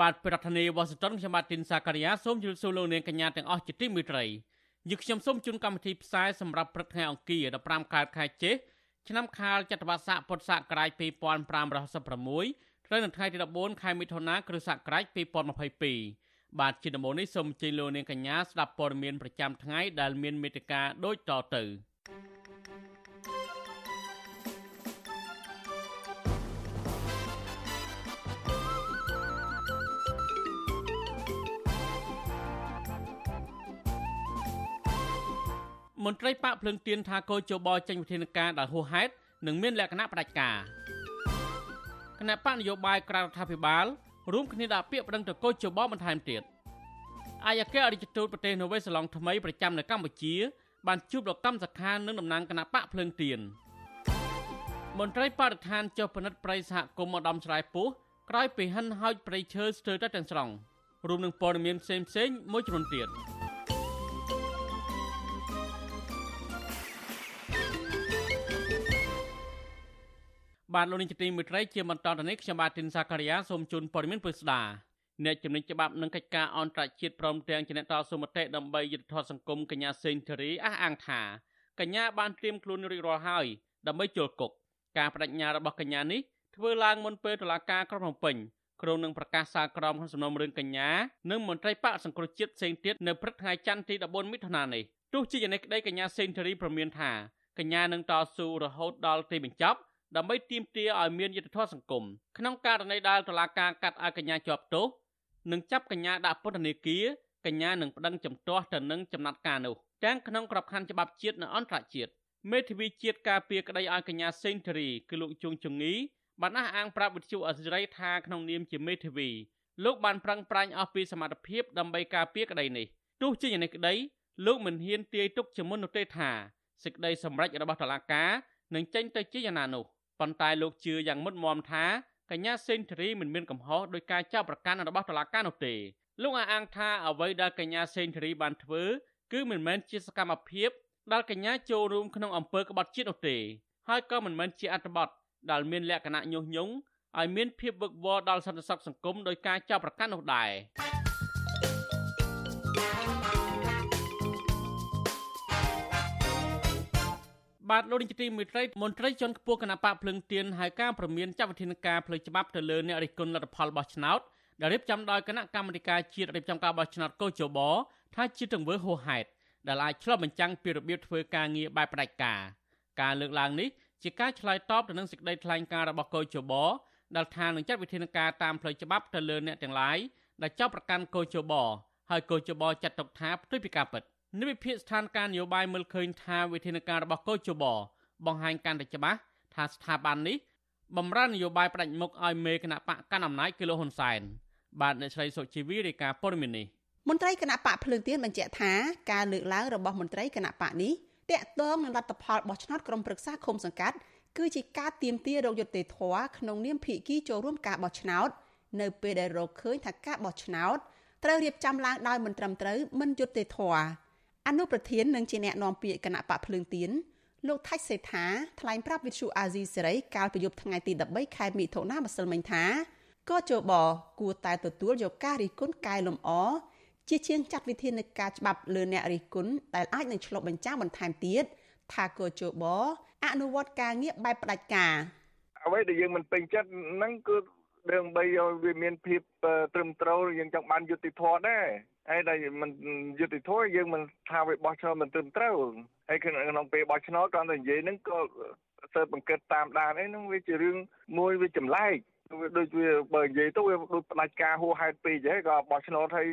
បាទប្រធានាធិបតីវ៉ាស៊ីនតោនខ្ញុំបាទទីនសាការីយ៉ាសូមជម្រាបសួរលោកនាងកញ្ញាទាំងអស់ជាទីមេត្រីយើខ្ញុំសូមជូនកម្មវិធីផ្សាយសម្រាប់ព្រឹកថ្ងៃអង្គារ15កើតខែចេសឆ្នាំខាលចត្វាស័កពុទ្ធសករាជ2566ត្រូវនៅថ្ងៃទី14ខែមិថុនាគ្រិស្តសករាជ2022បាទជាដំបូងនេះសូមជម្រាបលោកនាងកញ្ញាស្ដាប់ព័ត៌មានប្រចាំថ្ងៃដែលមានមេត្តាដូចតទៅ មន្ត្រីប៉ាក់ភ្លឹងទៀនថាកោជបចេញវិធានការដែលហួសហេតុនិងមានលក្ខណៈផ្ដាច់ការគណៈបកនយោបាយក្រៅរដ្ឋាភិបាលរួមគ្នាដាក់ពាក្យប្តឹងទៅកោជបបន្ថែមទៀតអាយកាអរិយទូតប្រទេសនូវេសឡង់ថ្មីប្រចាំនៅកម្ពុជា បានជួបលោកកម្មសខានិងតំណាងគណៈបកភ្លើងទៀនមន្ត្រីបរិស្ថានចុះពិនិត្យប្រៃសហគមន៍ឧត្តមឆ្លៃពោះក្រោយពីហិនហោចប្រៃឈើស្ទើរតែទាំងស្រុងរួមនឹងព័ត៌មានផ្សេងផ្សេងមួយចំនួនទៀត បាទលោកនាងជាទីមេត្រីជាបន្តទៅនេះខ្ញុំបាទទីនសាការីយ៉ាសូមជូនព័ត៌មានពិស្ដាអ្នកជំនាញច្បាប់និងកិច្ចការអន្តរជាតិព្រមទាំងជាអ្នកតស៊ូមតិដើម្បីយុត្តិធម៌សង្គមកញ្ញាសេងធារីអះអាងថាកញ្ញាបានត្រៀមខ្លួនរួចរាល់ហើយដើម្បីចូលគុកការបដិញ្ញារបស់កញ្ញានេះធ្វើឡើងមុនពេលតុលាការក្រុងភ្នំពេញក្រុងនឹងប្រកាសសាលក្រមក្នុងសំណុំរឿងកញ្ញានិងមន្ត្រីបកសង្គ្រោះជាតិផ្សេងទៀតនៅព្រឹកថ្ងៃច័ន្ទទី14មិថុនានេះទោះជាយ៉ាងនេះក្តីកញ្ញាសេងធារីប្រមានថាកញ្ញានឹងតស៊ូរហូតដល់ទីបញ្ចប់ ដើម្បីទាមទារឲ្យមានយុត្តិធម៌សង្គមក្នុងករណីដែលតុលាការកាត់ឲ្យកញ្ញាជាប់ទោសនិងចាប់កញ្ញាដាក់ពន្ធនាគារកញ្ញានឹងប្តឹងចំទាស់ទៅនឹងចំណាត់ការនោះទាំងក្នុងក្របខ័ណ្ឌច្បាប់ជាតិនិងអន្តរជាតិមេធាវីជាតិការពារក្តីឲ្យកញ្ញាសេងធារីគឺលោកជុងជងីបានអះអាងប្រាប់វិទ្យុអសិរ័យថាក្នុងនាមជាមេធាវីលោកបានប្រឹងប្រែងអស់ពីសមត្ថភាពដើម្បីការពារក្តីនេះទោះជាយ៉ាងនេះក្តីលោកមិនហ៊ានទាយទុកជាមុននោះទេថាសេចក្តីសម្រេចរបស់តុលាការនឹងចេញទៅជាយ៉ាងណានោះ ប៉ុន្តែលោកជឿយ៉ាងមុតមមថាកញ្ញាសេនធរីមិនមានកំហុសដោយការចាប់ប្រកាន់របស់តុលាការនោះទេលោកអះអាងថាអ្វីដែលកញ្ញាសេនធរីបានធ្វើគឺមិនមែនជាសកម្មភាពដែលកញ្ញាចូលរួមក្នុងអំពើក្បត់ជាតិនោះទេហើយក៏មិនមែនជាអត្ថបទដែលមានលក្ខណៈញុះញង់ឲ្យមានភាពវឹកវរដល់សន្តិសុខសង្គមដោយការចាប់ប្រកាន់នោះដែរ បាទលោកនាយកទីមេត្រីមន្ត្រីជាន់ខ្ពស់គណៈបកភ្លឹងទៀនហៅការប្រមានចាត់វិធានការផ្លូវច្បាប់ទៅលើអ្នករិះគន់លទ្ធផលបោះឆ្នោតដែលរៀបចំដោយគណៈកម្មាធិការជាតិរៀបចំការបោះឆ្នោតកោជបថាជាទង្វើហួសហេតុដែលអាចឆ្លុះបញ្ចាំងពីរបៀបធ្វើការងារបែបផ្ដាច់ការការលើកឡើងនេះជាការឆ្លើយតបទៅនឹងសេចក្តីថ្លែងការណ៍របស់កោជបដែលថានឹងចាត់វិធានការតាមផ្លូវច្បាប់ទៅលើអ្នកទាំងឡាយដែលចាប់ប្រកាន់កោជបហើយកោជបចាត់ទុកថាផ្ទុយពីការពិត និវិភាកស្ថានភាពនយោបាយមើលឃើញថាវិធានការរបស់កោជបបង្ហាញកាន់តែច្បាស់ថាស្ថាប័ននេះបំរើននយោបាយផ្ដាច់មុខឲ្យមេគណៈបកកាន់អំណាចគឺលោកហ៊ុនសែនបាទអ្នកស្រីសុជីវីរាយការណ៍ព័ត៌មាននេះមន្ត្រីគណៈបកភ្លើងទៀនបញ្ជាក់ថាការលើកឡើងរបស់មន្ត្រីគណៈបកនេះតាក់ទងនឹងលទ្ធផលបោះឆ្នោតក្រុមប្រឹក្សាឃុំសង្កាត់គឺជាការទៀមទារោគយុត្តិធម៌ក្នុងនាមភាគីចូលរួមការបោះឆ្នោតនៅពេលដែលរកឃើញថាការបោះឆ្នោតត្រូវរៀបចំឡើងដោយមិនត្រឹមត្រូវមិនយុត្តិធម៌ អនុប្រធាននិងជាអ្នកនាំពាក្យគណៈបកភ្លើងទៀនលោកថៃសេដ្ឋាថ្លែងប្រាប់វិទ្យុអាស៊ីសេរីកាលពីយប់ថ្ងៃទី13ខែមិថុនាម្សិលមិញថាក៏ជបគួរតែទទួលយកការរិះគន់កែលម្អជាជាងចាត់វិធានការច្បាប់លើអ្នករិះគន់ដែលអាចនឹងឆ្លុះបញ្ចាំងបន្ថែមទៀតថាក៏ជបអនុវត្តការងារបែបផ្ដាច់ការអ្វីដែលយើងមិនពេញចិត្តហ្នឹងគឺរឿងបីឲ្យវាមានភាពត្រឹមត្រូវយើងចង់បានយុត្តិធម៌ដែរ ហើយដែលមិនយុត្តិធម៌យើងមិនថាវាបោះឆ្នោតមិនត្រឹមត្រូវហើយក្នុងពេលបោះឆ្នោតគាត់ទៅនិយាយហ្នឹងក៏សើបង្កើតតាមដានអីហ្នឹងវាជារឿងមួយវាចម្លែកវាដូចវាបើនិយាយទៅវាដូចផ្ដាច់ការហួសហេតុពេកហើយក៏បោះឆ្នោតហើយ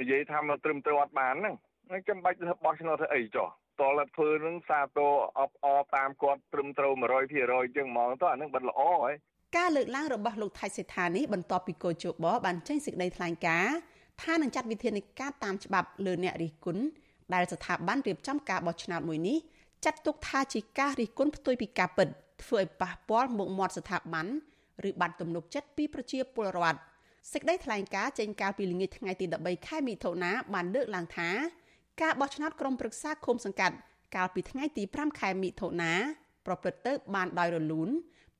និយាយថាមិនត្រឹមត្រូវអត់បានហ្នឹងហើយចាំបាច់ទៅបោះឆ្នោតទៅអីចុះតលធ្វើនឹងសាទរអបអតាមគាត់ត្រឹមត្រូវ100%អញ្ចឹងហ្មងទៅអានឹងបិទល្អហើយការលើកឡើងរបស់លោកថៃសេដ្ឋានេះបន្ទាប់ពីកោជបបានចេញសេចក្តីថ្លែងការណ៍ ថានឹងចាត់វិធានការតាមច្បាប់លើអ្នករិះគន់ដែលស្ថាប័នរៀបចំការបោះឆ្នោតមួយនេះចាត់ទុកថាជាការរិះគន់ផ្ទុយពីការពិតធ្វើឲ្យប៉ះពាល់មុខមាត់ស្ថាប័នឬបាត់ទំនុកចិត្តពីប្រជាពលរដ្ឋសេចក្តីថ្លែងការណ៍ចេញកាលពីល្ងាចថ្ងៃទី13ខែមិថុនាបានលើកឡើងថាការបោះឆ្នោតក្រុមប្រឹក្សាឃុំសង្កាត់កាលពីថ្ងៃទី5ខែមិថុនាប្រព្រឹត្តទៅបានដោយរលូន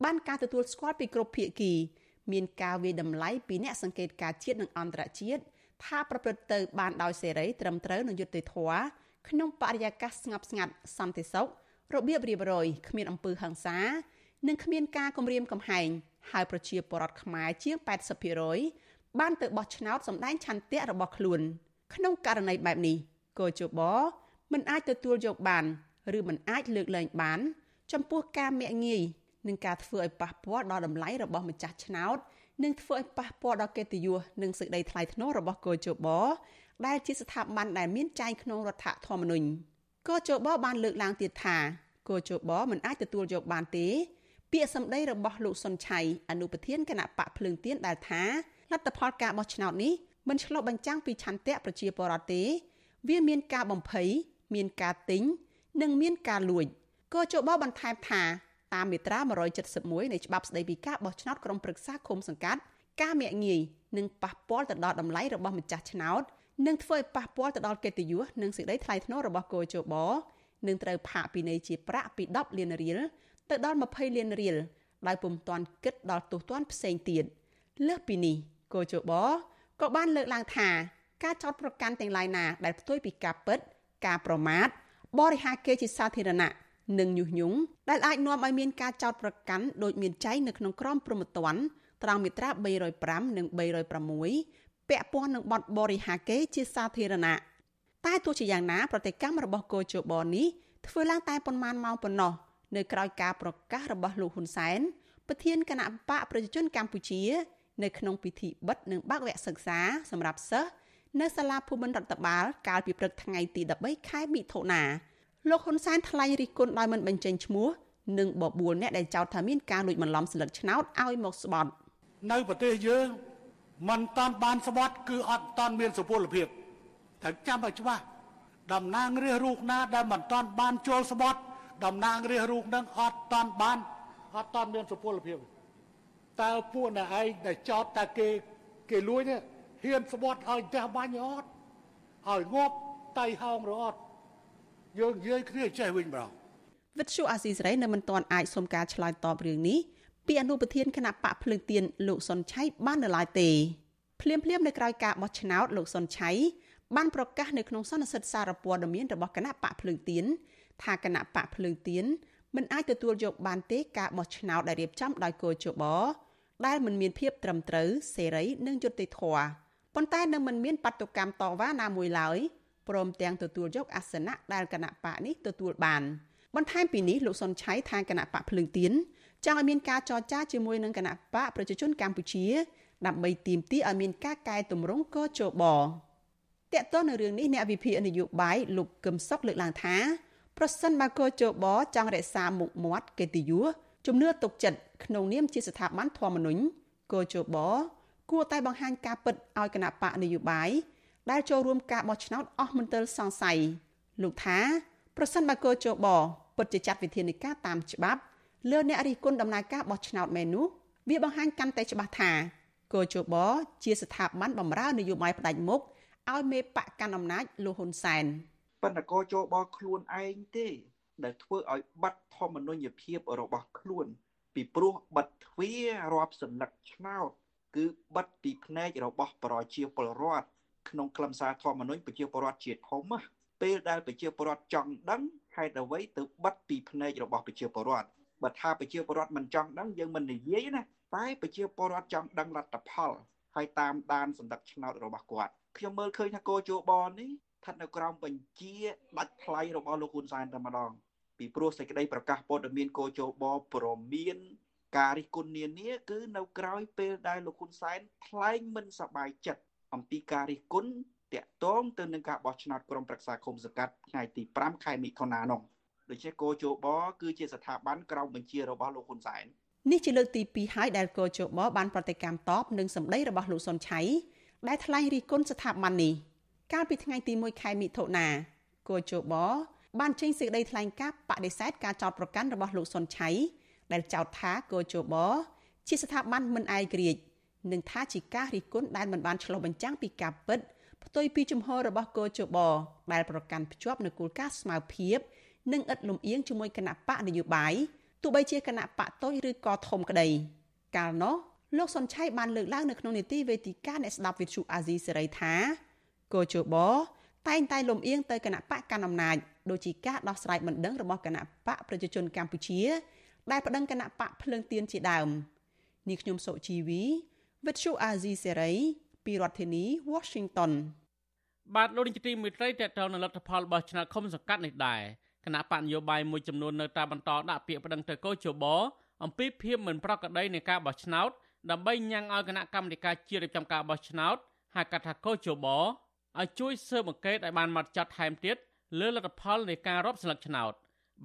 បានការទទួលស្គាល់ពីគ្រប់ភាគីមានការវាយតម្លៃពីអ្នកសង្កេតការជាតិនិងអន្តរជាតិ ថាប្រព្រឹត្តទៅបានដោយសេរីត្រឹមត្រូវនិងយុត្តិធម៌ក្នុងបរិយាកាសស្ងប់ស្ងាត់សន្តិសុខរបៀបរៀបរយគ្មានអំពើហិង្សា និងគ្មានការគំរាមកំហែងហើយប្រជាពលរដ្ឋខ្មែរជាង80%បានទៅបោះឆ្នោតសម្ដែងឆន្ទៈរបស់ខ្លួន ក្នុងករណីបែបនេះកោជបមិនអាចទទួលយកបានឬមិនអាចលើកលែងបាន ចំពោះការមាក់ងាយនឹងការធ្វើឲ្យប៉ះពាល់ដល់តម្លៃរបស់ម្ចាស់ឆ្នោត និងធ្វើឲ្យប៉ះពាល់ដល់កិត្តិយសនិងសេចក្តីថ្លៃថ្នូររបស់កោជបដែលជាស្ថាប័នដែលមានចែងក្នុងរដ្ឋធម្មនុញ្ញកោជបបានលើកឡើងទៀតថាកោជបមិនអាចទទួលយកបានទេ ពាក្យសម្ដីរបស់លោកសុនឆៃអនុប្រធានគណៈបកភ្លើងទៀនដែលថាលទ្ធផលការបោះឆ្នោតនេះមិនឆ្លុះបញ្ចាំងពីឆន្ទៈប្រជាពលរដ្ឋទេ វាមានការបំភ័យមានការទិញនិងមានការលួចកោជបបន្ថែមថា តាមមាត្រា171នៃច្បាប់ស្តីពីការបោះឆ្នោតក្រុមប្រឹក្សាឃុំសង្កាត់ការមាក់ងាយនឹងប៉ះពាល់ទៅដល់តម្លៃរបស់ម្ចាស់ឆ្នោតនិងធ្វើឲ្យប៉ះពាល់ទៅដល់កិត្តិយសនិងសេចក្តីថ្លៃថ្នូររបស់គោជបនឹងត្រូវផាកពិន័យជាប្រាក់ពី10លានរៀលទៅដល់20លានរៀលដោយពុំទាន់គិតដល់ទោសទណ្ឌផ្សេងទៀតលើសពីនេះគោជបក៏បានលើកឡើងថាការចោទប្រកាន់ទាំងឡាយណាដែលផ្ទុយពីការពិត ការប្រមាថបរិហាគេជាសាធារណៈ និងញុះញង់ដែលអាចនាំឲ្យមានការចោទប្រកាន់ដោយមានចែងនៅក្នុងក្រមព្រហ្មទណ្ឌត្រង់មាត្រា305និង306ពាក់ព័ន្ធនឹងបទបរិហាគេជាសាធារណៈតែទោះជាយ៉ាងណាប្រតិកម្មរបស់កោជបនេះធ្វើឡើងតែប៉ុន្មានម៉ោងប៉ុណ្ណោះនៅក្រៅការប្រកាសរបស់លោកហ៊ុនសែនប្រធានគណៈបកប្រជាជនកម្ពុជា នៅក្នុងពិធីបិទនិងបើកវគ្គសិក្សាសម្រាប់សិស្សនៅសាលាភូមិន្ទរដ្ឋបាលកាលពីព្រឹកថ្ងៃទី13ខែមិថុនា លោកហ៊ុនសែនថ្លែងរិះគន់ដោយមិនបញ្ចេញឈ្មោះនិងបបួលអ្នកដែលចោទថាមានការលួចបន្លំស្លឹកឆ្នោតឲ្យមកស្បត់នៅប្រទេសយើងมันតាន់បានស្បត់គឺអត់តាន់មានសុពលភាពត្រូវចាំឲ្យច្បាស់តំណាងរាស្ត្ររូបណាដែលមិនតាន់បានចូលស្បត់តំណាងរាស្ត្ររូបនឹងអត់តាន់បានអត់តាន់មានសុពលភាពតើពួកអ្នកឯងដែលចោទតែគេគេលួចនេះហ៊ានស្បត់ឲ្យផ្ទះបាញ់អត់ឲ្យងាប់តៃហោងរអត់ យើងនិយាយគ្នាចេះវិញបងវិទ្យុអាស៊ីសេរីនៅមិនទាន់អាចសុំការឆ្លើយតបរឿងនេះពីអនុប្រធានគណៈបកភ្លើងទៀនលោកសុនឆៃបាននៅឡើយទេភ្លាមភ្លាមនៅក្រៅការបោះឆ្នោតលោកសុនឆៃបានប្រកាសនៅក្នុងសន្និសីទសារព័ត៌មានរបស់គណៈបកភ្លើងទៀនថាគណៈបកភ្លើងទៀនមិនអាចទទួលយកបានទេការបោះឆ្នោតដែលរៀបចំដោយកោជបដែលមិនមានភាពត្រឹមត្រូវសេរីនិងយុត្តិធម៌ប៉ុន្តែនៅមិនមានបាតុកម្មតវ៉ាណាមួយឡើយ ព្រមទាំងទទួលយកអាសនៈដែលគណៈបកនេះទទួលបានបន្ថែមពីនេះលោកសុនឆៃថាគណៈបកភ្លើងទៀនចង់ឲ្យមានការចរចាជាមួយនឹងគណៈបកប្រជាជនកម្ពុជាដើម្បីទាមទារឲ្យមានការកែតម្រង់កោជបតកតទៅនៅរឿងនេះអ្នកវិភាគនយោបាយលោកកឹមសុខលើកឡើងថាប្រសិនបើកោជបចង់រក្សាមុខមាត់កិត្តិយសជំនឿទុកចិត្តក្នុងនាមជាស្ថាប័នធម្មនុញ្ញកោជបគួរតែបង្ហាញការពិតឲ្យគណៈបកនយោបាយ ដែលចូលរួមការបោះឆ្នោតអស់មន្ទិលសង្ស័យលោកថាប្រសិនបើកោជបពិតជាចាត់វិធានការតាមច្បាប់លើអ្នករិះគន់ដំណើរការបោះឆ្នោតមែននោះវាបង្ហាញកាន់តែច្បាស់ថាកោជបជាស្ថាប័នបម្រើនយោបាយផ្ដាច់មុខឲ្យមេបកកាន់អំណាចលោកហ៊ុនសែនប៉ុន្តែកោជបខ្លួនឯងទេ ដែលធ្វើឲ្យបាត់ធម្មនុញ្ញភាពរបស់ខ្លួន ពីព្រោះបិទទ្វាររាប់សន្លឹកឆ្នោតគឺបិទពីភ្នែករបស់ប្រជាពលរដ្ឋ ក្នុងខ្លឹមសារធម្មនុញ្ញប្រជាពលរដ្ឋជាធំពេលដែលប្រជាពលរដ្ឋចង់ដឹងហេតុអ្វីទៅបិទពីភ្នែករបស់ប្រជាពលរដ្ឋបើថាប្រជាពលរដ្ឋមិនចង់ដឹងយើងមិននិយាយណាតែប្រជាពលរដ្ឋចង់ដឹងលទ្ធផលហើយតាមដានសម្ដេចឆ្នោតរបស់គាត់ខ្ញុំមើលឃើញថាកោជបនេះស្ថិតនៅក្រោមបញ្ជាដាច់ថ្លៃរបស់លោកហ៊ុនសែនតែម្ដងពីព្រោះសេចក្តីប្រកាសព័ត៌មានកោជបព្រមានការរិះគន់នានាគឺនៅក្រោយពេលដែលលោកហ៊ុនសែនថ្លែងមិនសប្បាយចិត្ត អំពីការរិះគន់តាក់ទងទៅនឹងការបោះឆ្នោតក្រុមប្រឹក្សាគុំសង្កាត់ថ្ងៃទី5ខែមិថុនានោះដូច្នេះកោជបគឺជាស្ថាប័នក្រោមបញ្ជារបស់លោកហ៊ុនសែននេះជាលើកទី2ហើយដែលកោជបបានប្រតិកម្មតបនឹងសម្ដីរបស់លោកសុនឆៃដែលថ្លែងរិះគន់ស្ថាប័ននេះកាលពីថ្ងៃទី1ខែមិថុនាគូជបបានចេញសេចក្តីថ្លែងការណ៍បដិសេធការចោទប្រកាន់របស់លោកសុនឆៃដែលចោទថាគូជបជាស្ថាប័នមិនឯករាជ្យ និងថាជាការរិះគន់ដែលមិនបានឆ្លុះបញ្ចាំងពីការពិតផ្ទុយពីជំហររបស់គូជបដែលប្រកាន់ភ្ជាប់នូវគោលការណ៍ស្មារភាព និងឥតលំអៀងជាមួយគណៈបកនយោបាយទោះបីជាគណៈបកតូចឬក៏ធំក្តីកាលនោះលោកសុនឆៃបានលើកឡើងនៅក្នុងនីតិវេទិកាអ្នកស្ដាប់វិទ្យុអាស៊ីសេរីថាកោជបតែងតែលំអៀងទៅគណៈបកកណ្ដាលអំណាចដូចជាការដោះស្រាយបណ្ដឹងរបស់គណៈបកប្រជាជនកម្ពុជា ដែលប្តឹងគណៈបកភ្លើងទៀនជាដើមនេះខ្ញុំសុជីវី វិទ្យុអាស៊ីសេរីពីរដ្ឋធានី Washington បាទលោកនាយកទីមេត្រីតេតតនៅលទ្ធផលរបស់ឆ្នោតឃុំសង្កាត់នេះដែរគណៈបកនយោបាយមួយចំនួននៅតែបន្តដាក់ពាក្យប្តឹងទៅកោជបអំពីភាពមិនប្រក្រតីនៃការបោះឆ្នោតដើម្បីញ៉ាំងឲ្យគណៈកម្មាធិការជាតិរៀបចំការបោះឆ្នោតហៅកាត់ថាកោជបឲ្យជួយស៊ើបអង្កេតឲ្យបានម៉ត់ចត់ថែមទៀតលើលទ្ធផលនៃការរាប់ស្លឹកឆ្នោត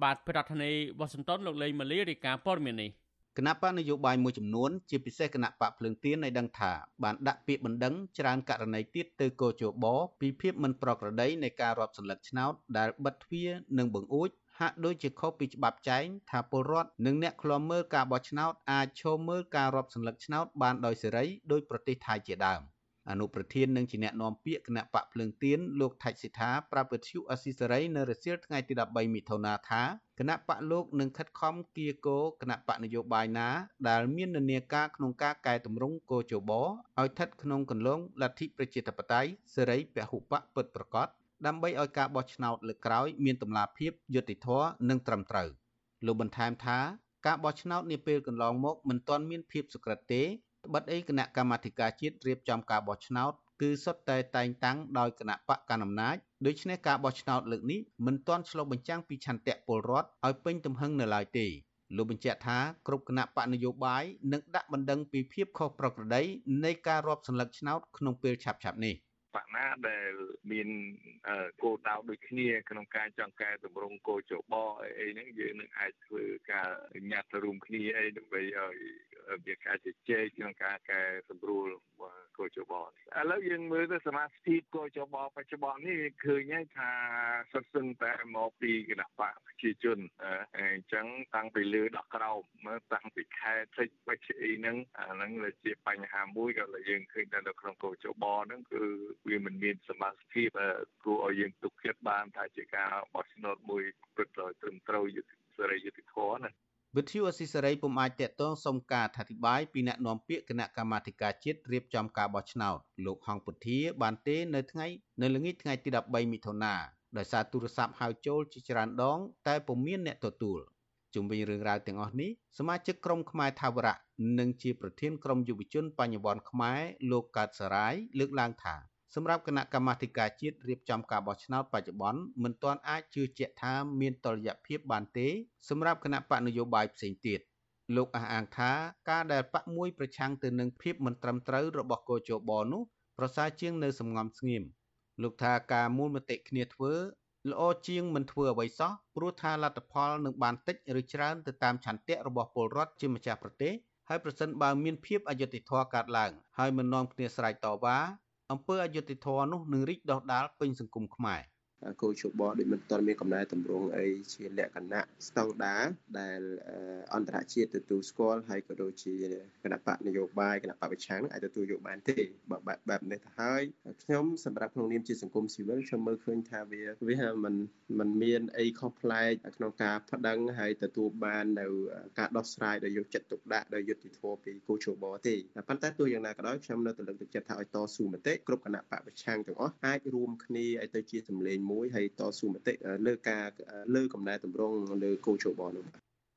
បាទប្រធានាធិបតីវ៉ាស៊ីនតោនលោកលេងម៉ាលីរាយការណ៍ព័ត៌មាននេះ គណៈបកនយោបាយមួយចំនួនជាពិសេសគណៈបកភ្លើងទៀនឲ្យដឹងថាបានដាក់ពាក្យបណ្ដឹងច្រើនករណីទៀតទៅកោជបពីភាពមិនប្រក្រតីនៃការរាប់សន្លឹកឆ្នោតដែលបិទទ្វារនិងបង្អួចហាក់ដូចជាខុសពីច្បាប់ចែងថាពលរដ្ឋនិងអ្នកឃ្លាំមើលការបោះឆ្នោតអាចឈមមើលការរាប់សន្លឹកឆ្នោតបានដោយសេរីដោយប្រទេសថៃជាដើម។ អនុប្រធាននិងជាអ្នកនាំពាក្យគណៈបកភ្លើងទៀនលោកថៃសិដ្ឋាប្រាប់វិទ្យុអស៊ីសេរីនៅរសៀលថ្ងៃទី13មិថុនាថាគណៈបកលោកនឹងខិតខំគៀកោគណៈបកនយោបាយណា ដែលមាននានាការក្នុងការកែតម្រង់កោជបឲ្យស្ថិតក្នុងគន្លងលទ្ធិប្រជាធិបតេយ្យសេរីពហុបកពិតប្រាកដដើម្បីឲ្យការបោះឆ្នោតលើកក្រោយមានតម្លាភាពយុត្តិធម៌និងត្រឹមត្រូវលោកបន្ថែមថាការបោះឆ្នោតនាពេលកន្លងមកមិនទាន់មានភាពសុក្រិតទេ ត្បិតអីគណៈកម្មាធិការជាតិរៀបចំការបោះឆ្នោតគឺសុទ្ធតែតែងតាំងដោយគណៈបកកណ្ដាលអំណាចដូច្នេះការបោះឆ្នោតលើកនេះមិនទាន់ឆ្លុះបញ្ចាំងពីឆន្ទៈពលរដ្ឋឲ្យពេញទំហឹងនៅឡើយទេលោកបញ្ជាក់ថាគ្រប់គណៈបកនយោបាយនឹងដាក់បណ្ដឹងពីភាពខុសប្រក្រតីនៃការរាប់សន្លឹកឆ្នោតក្នុងពេលឆាប់ៗនេះ។ បកណាដែលមានគោលដៅដូចគ្នាក្នុងការចង្កែតម្រង់គោចបអីហ្នឹងយើងនឹងអាចធ្វើការញ៉ាត់រួមគ្នាអីដើម្បីឲ្យមានការជជែកក្នុងការកែសម្រួលគោចបឥឡូវយើងមើលទៅសមាជិកគោចបបច្ចុប្បន្ននេះឃើញហើយថាសិតសឹងតែមកពីគណៈបកប្រជាជនអញ្ចឹងតាំងពីលើដល់ក្រោមមើលតាំងពីខែតិចបច្ចុប្បន្នហ្នឹងអាហ្នឹងជាបញ្ហាមួយក៏យើងឃើញតែនៅក្នុងគោចបហ្នឹងគឺវាមិនមានសមាជិកគួរឲ្យយើងទុកចិត្តបានថាជាការបោះឆ្នោតមួយព្រឹត្តត្រឹមត្រូវយុត្តិសេរីយុត្តិធម៌ណាវិទ្យុអស៊ីសេរីពុំអាចតកតងសុំការអធិប្បាយពីអ្នកនាំពាក្យគណៈកម្មាធិការជាតិរៀបចំការបោះឆ្នោតលោកហងពុធាបានទេនៅថ្ងៃនៅល្ងាចថ្ងៃទី13មិថុនាដោយសារទូរស័ព្ទហៅចូលជាច្រើនដង តែពុំមានអ្នកទទួលជុំវិញរឿងរ៉ាវទាំងអស់នេះសមាជិកក្រុមខ្មែរថាវរៈនិងជាប្រធានក្រុមយុវជនបញ្ញវន្តខ្មែរលោកកើតសរាយលើកឡើងថា សម្រាប់គណៈកម្មាធិការជាតិរៀបចំការបោះឆ្នោតបច្ចុប្បន្នមិនទាន់អាចជឿជាក់ថាមានតុល្យភាពបានទេសម្រាប់គណៈបកនយោបាយផ្សេងទៀតលោកអះអាងថាការដែលបកមួយប្រឆាំងទៅនឹងភាពមិនត្រឹមត្រូវរបស់កោជបនោះប្រសើរជាងនៅសំងំស្ងៀមលោកថាការមូលមតិគ្នាធ្វើល្អជាងមិនធ្វើអ្វីសោះព្រោះថាលទ្ធផលនឹងបានតិចឬច្រើនទៅតាមឆន្ទៈរបស់ពលរដ្ឋជាម្ចាស់ប្រទេសហើយប្រសិនបើមានភាពអយុត្តិធម៌កើតឡើងហើយមិននាំគ្នាស្រែកតវ៉ា អំពើអយុត្តិធម៌នោះនឹងរីកដុះដាលពេញសង្គមខ្មែរ គោលជបដូចមិនទាន់មានកំណែតម្រង់អីជាលក្ខណៈស្តង់ដាដែលអន្តរជាតិទទួលស្គាល់ហើយក៏ដូចជាគណៈបកនយោបាយគណៈបកប្រឆាំងនឹងអាចទទួលយកបានទេបើបែបនេះទៅហើយខ្ញុំសម្រាប់ក្នុងនាមជាសង្គមស៊ីវិលខ្ញុំមើលឃើញថាវាវាមិនមិនមានអីខុសប្លែកក្នុងការប្តឹងហើយទទួលបាននៅការដោះស្រាយដោយយកចិត្តទុកដាក់ដោយយុត្តិធម៌ពីគូជបទេប៉ុន្តែទោះយ៉ាងណាក៏ដោយខ្ញុំនៅតែលើកទឹកចិត្តថាឲ្យតស៊ូមតិគ្រប់គណៈបកប្រឆាំងទាំងអស់អាចរួមគ្នាឲ្យទៅជាសម្លេងមួយហើយតស៊ូមតិលើការលើកំណែតម្រង់លើគោលជបនោះ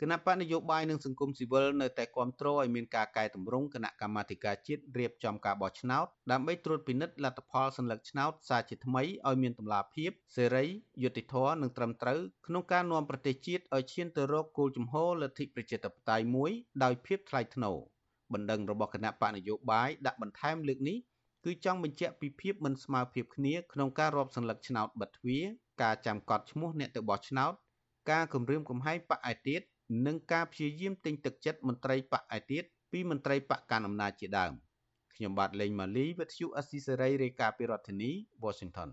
គណៈបកនយោបាយនិងសង្គមស៊ីវិលនៅតែគាំទ្រឲ្យមានការកែតម្រង់គណៈកម្មាធិការជាតិរៀបចំការបោះឆ្នោតដើម្បីត្រួតពិនិត្យលទ្ធផលសន្លឹកឆ្នោតសារជាថ្មីឲ្យមានតម្លាភាពសេរីយុត្តិធម៌និងត្រឹមត្រូវក្នុងការនាំប្រទេសជាតិឲ្យឈានទៅរកគោលជំហរលទ្ធិប្រជាធិបតេយ្យមួយដោយភាពថ្លៃថ្នូរបណ្ដឹងរបស់គណៈបកនយោបាយដាក់បន្ថែមលើកនេះ គឺចង់បញ្ជាក់ពីភាពមិនស្មើភាពគ្នាក្នុងការរាប់សន្លឹកឆ្នោតបិទទ្វារការចាំកត់ឈ្មោះអ្នកទៅបោះឆ្នោត ការគម្រាមកំហែងបកឯទៀតនិងការព្យាយាមទិញទឹកចិត្តមន្ត្រីបកឯទៀតពីមន្ត្រីបកកាន់អំណាចជាដើមខ្ញុំបាទលេងម៉ាលីវិទ្យុអស៊ីសេរីរាយការណ៍ពីរដ្ឋធានី Washington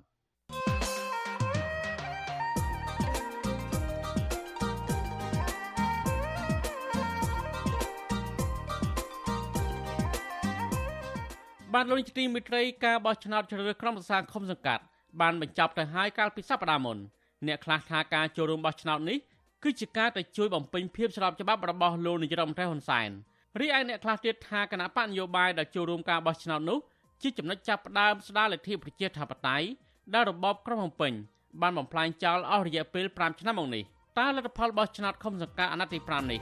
បានលោកនាយកទីមេត្រីការបោះឆ្នោតជ្រើសរើសក្រុមប្រឹក្សាឃុំសង្កាត់បានបញ្ចប់ទៅហើយកាលពីសប្តាហ៍មុនអ្នកខ្លះថាការចូលរួមបោះឆ្នោតនេះគឺជាការទៅជួយបំពេញភាពស្របច្បាប់របស់លោកនាយរដ្ឋមន្ត្រីហ៊ុនសែនរីឯអ្នកខ្លះទៀតថាគណៈបកនយោបាយដែលចូលរួមការបោះឆ្នោតនោះជាចំណុចចាប់ផ្ដើមស្ដារលទ្ធិប្រជាធិបតេយ្យដែលរបបក្រុងភ្នំពេញបានបំផ្លាញចោលអស់រយៈពេល5ឆ្នាំមកនេះតើលទ្ធផលបោះឆ្នោតឃុំសង្កាត់អាណត្តិទី5នេះ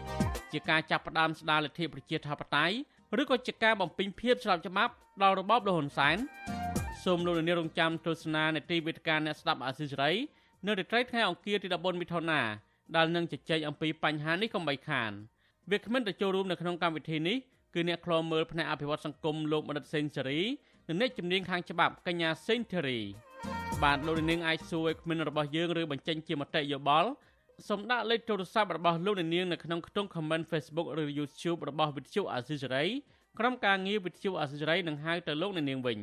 ជាការចាប់ផ្ដើមស្ដារលទ្ធិប្រជាធិបតេយ្យ ឬក៏ជាការបំពេញភាពស្របច្បាប់ដល់របបលហ៊ុនសែនសូមលោកនាងរងចាំទស្សនានេតិវិទ្យាអ្នកស្ដាប់អាស៊ីសេរីនៅរាត្រីថ្ងៃអង្គារទី14មិថុនាដែលនឹងជជែកអំពីបញ្ហានេះកុំបីខានវាគ្មិនទៅចូលរួមនៅក្នុងកម្មវិធីនេះគឺអ្នកខ្លោមើលផ្នែកអភិវឌ្ឍសង្គមលោកមនិតសេងសេរីនិងអ្នកជំនាញខាងច្បាប់កញ្ញាសេងធីរីបាទលោកនាងអាចសួរឲ្យគ្មិនរបស់យើងឬបញ្ចេញជាមតិយោបល់ សូមដាក់លេខទូរស័ព្ទរបស់លោកនាងនៅក្នុងខ្ទង់ comment Facebook ឬ YouTube របស់វិទ្យុអាស៊ីសេរីក្រុមការងារវិទ្យុអាស៊ីសេរីនឹងហៅទៅលោកនាងវិញ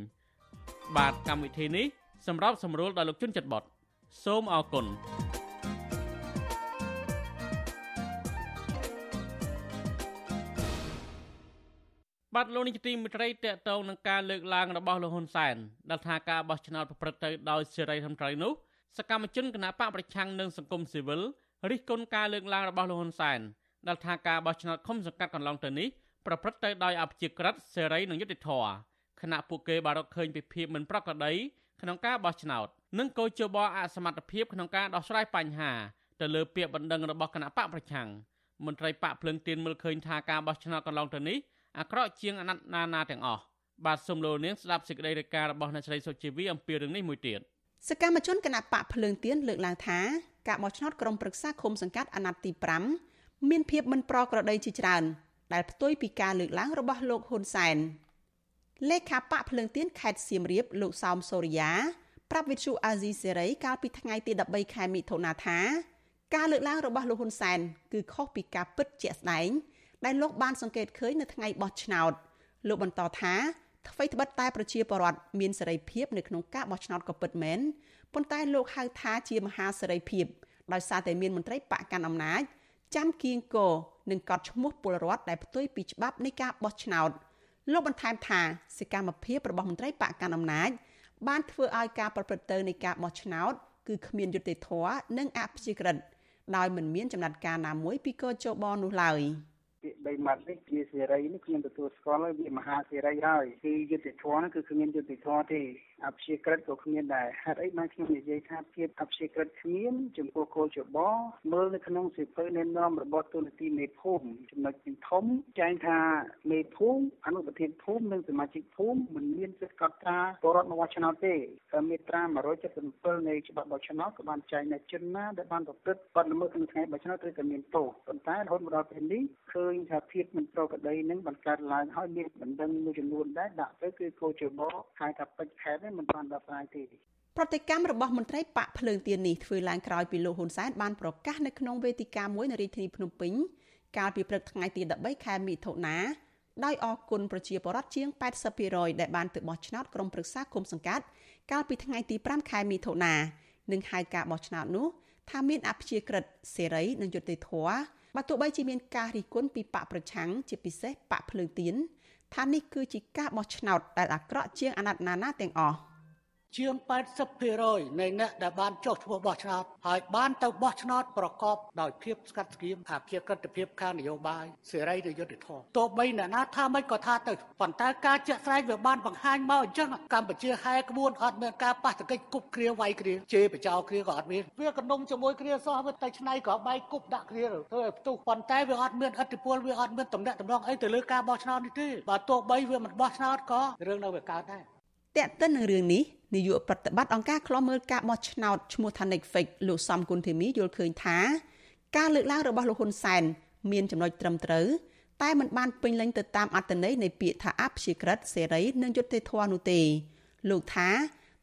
បាទកម្មវិធីនេះសម្រាប់សម្រួលដល់លោកជុនចិត្តបតសូមអរគុណបាទលោកនាយកទីមេត្រីតេតងនឹងការលើកឡើងរបស់លោកហ៊ុនសែនដែលថាការបោះឆ្នោតប្រព្រឹត្តទៅដោយសេរីធម្មត្រៃនោះសកម្មជនគណបកប្រឆាំងនិងសង្គមស៊ីវិល រិះគន់ការលើកឡើងរបស់លោកហ៊ុនសែនដែលថាការបោះឆ្នោតឃុំសង្កាត់កន្លងទៅនេះប្រព្រឹត្តទៅដោយអព្យាក្រឹតសេរីនិងយុត្តិធម៌ខណៈពួកគេបានរកឃើញពីភាពមិនប្រក្រតីក្នុងការបោះឆ្នោតនិងកោជបអសមត្ថភាពក្នុងការដោះស្រាយបញ្ហាទៅលើពាក្យបណ្ដឹងរបស់គណៈបកប្រឆាំងមន្ត្រីបកភ្លឹងទៀនមើលឃើញថាការបោះឆ្នោតកន្លងទៅនេះអាក្រក់ជាងអាណត្តិណានាទាំងអស់បាទសូមលោកនាងស្ដាប់សេចក្តីរាយការណ៍របស់អ្នកស្រីសុជីវីអំពីរឿងនេះមួយទៀតសកម្មជនគណៈបកភ្លើងទៀនលើកឡើងថា ការបោះឆ្នោតក្រុមប្រឹក្សាឃុំសង្កាត់អាណត្តិទី5មានភាពមិនប្រក្រតីជាច្រើន ដែលផ្ទុយពីការលើកឡើងរបស់លោកហ៊ុនសែនលេខាបកភ្លើងទៀនខេត្តសៀមរាបលោកសោមសូរិយាប្រាប់វិទ្យុអាស៊ីសេរីកាលពីថ្ងៃទី13ខែមិថុនាថាការលើកឡើងរបស់លោកហ៊ុនសែនគឺខុសពីការពិតជាក់ស្ដែងដែលលោកបានសង្កេតឃើញនៅថ្ងៃបោះឆ្នោតលោកបន្តថា អ្វីត្បិតតែប្រជាពលរដ្ឋមានសេរីភាពនៅក្នុងការបោះឆ្នោតក៏ពិតមែនប៉ុន្តែលោកហៅថាជាមហាសេរីភាពដោយសារតែមានមន្ត្រីបកកាន់អំណាចចាំគៀងគរនិងកត់ឈ្មោះពលរដ្ឋដែលផ្ទុយពីច្បាប់នៃការបោះឆ្នោតលោកបន្ថែមថាសកម្មភាពរបស់មន្ត្រីបកកាន់អំណាចបានធ្វើឲ្យការប្រព្រឹត្តទៅនៃការបោះឆ្នោតគឺគ្មានយុត្តិធម៌និងអព្យាក្រឹតដោយមិនមានចំណាត់ការណាមួយពីកោជបនោះឡើយ។ ពាក្យ3ម៉ាត់នេះជាសេរីនេះខ្ញុំទទួលស្គាល់ហើយវាមហាសេរីហើយគឺយុត្តិធម៌នេះគឺគ្មានយុត្តិធម៌ទេអព្យាក្រឹតក៏គ្មានដែរហេតុអីបានខ្ញុំនិយាយថាភាពអព្យាក្រឹតគ្មានចំពោះគោលច្បមើលនៅក្នុងសិភៅណែនាំរបស់ទូនទីមេភូមិចំណុចធំចែងថាមេភូមិអនុប្រធានភូមិនិងសមាជិកភូមិមិនមានសិទ្ធិកត់ត្រាបរដ្ឋមកឆ្នោតទេមាត្រា177នៃច្បាប់បោះឆ្នោតក៏បានចែងថាជនណាដែលបានប្រព្រឹត្តបទល្មើសក្នុងថ្ងៃបោះឆ្នោតត្រូវតែមានទោសប៉ុន្តែរហូតមកដល់ពេលនេះឃើញថាភាពមិនប្រក្រតីនឹងបង្កើតឡើងហើយមានបណ្ដឹងមួយចំនួនដែរដាក់ទៅគឺគោជបហៅថាពេជ្រខេត្តមិនបានដោះស្រាយទេប្រតិកម្មរបស់មន្ត្រីបកភ្លើងទៀននេះធ្វើឡើងក្រោយពីលោកហ៊ុនសែនបានប្រកាសនៅក្នុងវេទិកាមួយនៅរាជធានីភ្នំពេញកាលពីព្រឹកថ្ងៃទី13ខែមិថុនាដោយអគុណប្រជាពលរដ្ឋជាង80%ដែលបានទៅបោះឆ្នោតក្រុមប្រឹក្សាគុំសង្កាត់កាលពីថ្ងៃទី5ខែមិថុនានិងហៅការបោះឆ្នោតនោះថាមានអព្យាក្រឹតសេរីនិងយុត្តិធម៌បើទោះបីជាមានការរិះគន់ពីបកប្រឆាំងជាពិសេសបកភ្លើងទៀន ថានេះគឺជាការបោះឆ្នោតដែលអាក្រក់ជាងអាណត្តិណាណាទាំងអស់ ជាង80%នៃអ្នកដែលបានចុះឈ្មោះបោះឆ្នោតហើយបានទៅបោះឆ្នោតប្រកបដោយភាពស្កាត់ស្គៀមអាភិក្រិតភាពខាងនយោបាយសេរីឬយុត្តិធម៌ទោះបីអ្នកណាថាមិនក៏ថាទៅប៉ុន្តែការជាក់ស្ដែងវាបានបង្ហាញមកអញ្ចឹងកម្ពុជាហែក្បួនអត់មានការប៉ះទង្គិចគប់គ្រាវាយគ្រាជេរបចោគ្រាក៏អត់មានវាកណ្ដុំជាមួយគ្រាសោះវាតែឆ្នៃក៏បែកគប់ដាក់គ្រាធ្វើឲ្យផ្ទុះប៉ុន្តែវាអត់មានអធិពលវាអត់មានតំណែងតំណងអីទៅលើការបោះឆ្នោតនេះទេបើទោះបីវាមិនបោះឆ្នោតក៏រឿងនៅវាកើតដែរតេតិននឹងរឿងនេះ នាយកប្រតិបត្តិអង្គការឃ្លាំមើលការបោះឆ្នោតឈ្មោះថា Netflix លោកសំគុណធីមីយល់ឃើញថា ការលើកឡើងរបស់លោកហ៊ុនសែនមានចំណុចត្រឹមត្រូវតែมันបានពេញលេញទៅតាមអត្តន័យនៃពាក្យថាអព្យាក្រឹតសេរីនិងយុត្តិធម៌នោះទេលោកថា